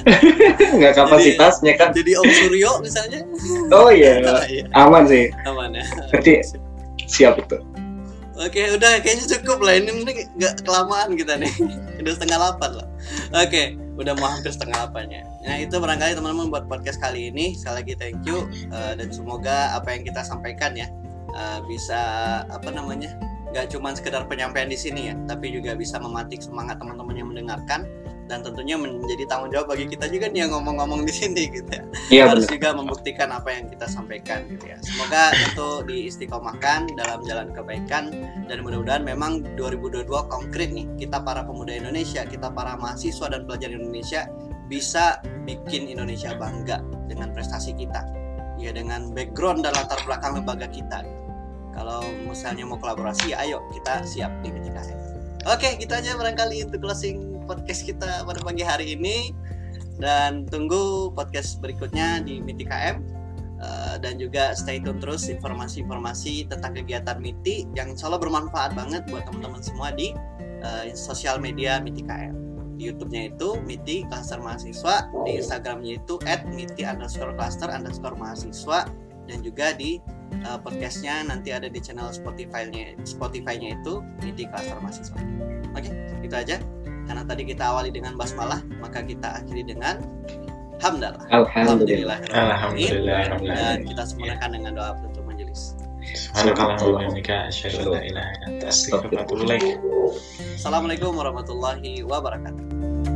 nggak kapasitasnya kan. jadi Om Suryo misalnya Oh iya, Oh, iya aman sih. aman ya Berarti siap itu. Oke, udah kayaknya cukup lah. Ini nggak kelamaan kita nih. Udah setengah delapan lah. Oke, udah mau hampir setengah apanya. Nah itu barangkali teman-teman buat podcast kali ini. Sekali lagi thank you uh, dan semoga apa yang kita sampaikan ya uh, bisa apa namanya nggak cuma sekedar penyampaian di sini ya, tapi juga bisa mematik semangat teman-teman yang mendengarkan dan tentunya menjadi tanggung jawab bagi kita juga nih yang ngomong-ngomong di sini gitu ya. Iya Harus juga membuktikan apa yang kita sampaikan gitu ya. Semoga itu diistiqomahkan dalam jalan kebaikan dan mudah-mudahan memang 2022 konkret nih kita para pemuda Indonesia, kita para mahasiswa dan pelajar Indonesia bisa bikin Indonesia bangga dengan prestasi kita. Ya dengan background dan latar belakang lembaga kita. Kalau misalnya mau kolaborasi, ya ayo kita siap di Mitika Oke, gitu aja barangkali untuk closing podcast kita pada pagi hari ini. Dan tunggu podcast berikutnya di MITI KM Uh, dan juga stay tune terus informasi-informasi tentang kegiatan MITI yang insya Allah bermanfaat banget buat teman-teman semua di uh, sosial media MITI KM di YouTube-nya itu MITI Cluster Mahasiswa di Instagram-nya itu @miti underscore mahasiswa dan juga di uh, podcastnya nanti ada di channel Spotify-nya Spotify-nya itu MITI Cluster Mahasiswa. Oke itu aja karena tadi kita awali dengan basmalah maka kita akhiri dengan hamdalah Alhamdulillah. Alhamdulillah. dan kita sempurnakan dengan doa penutup majelis. Assalamualaikum warahmatullahi wabarakatuh.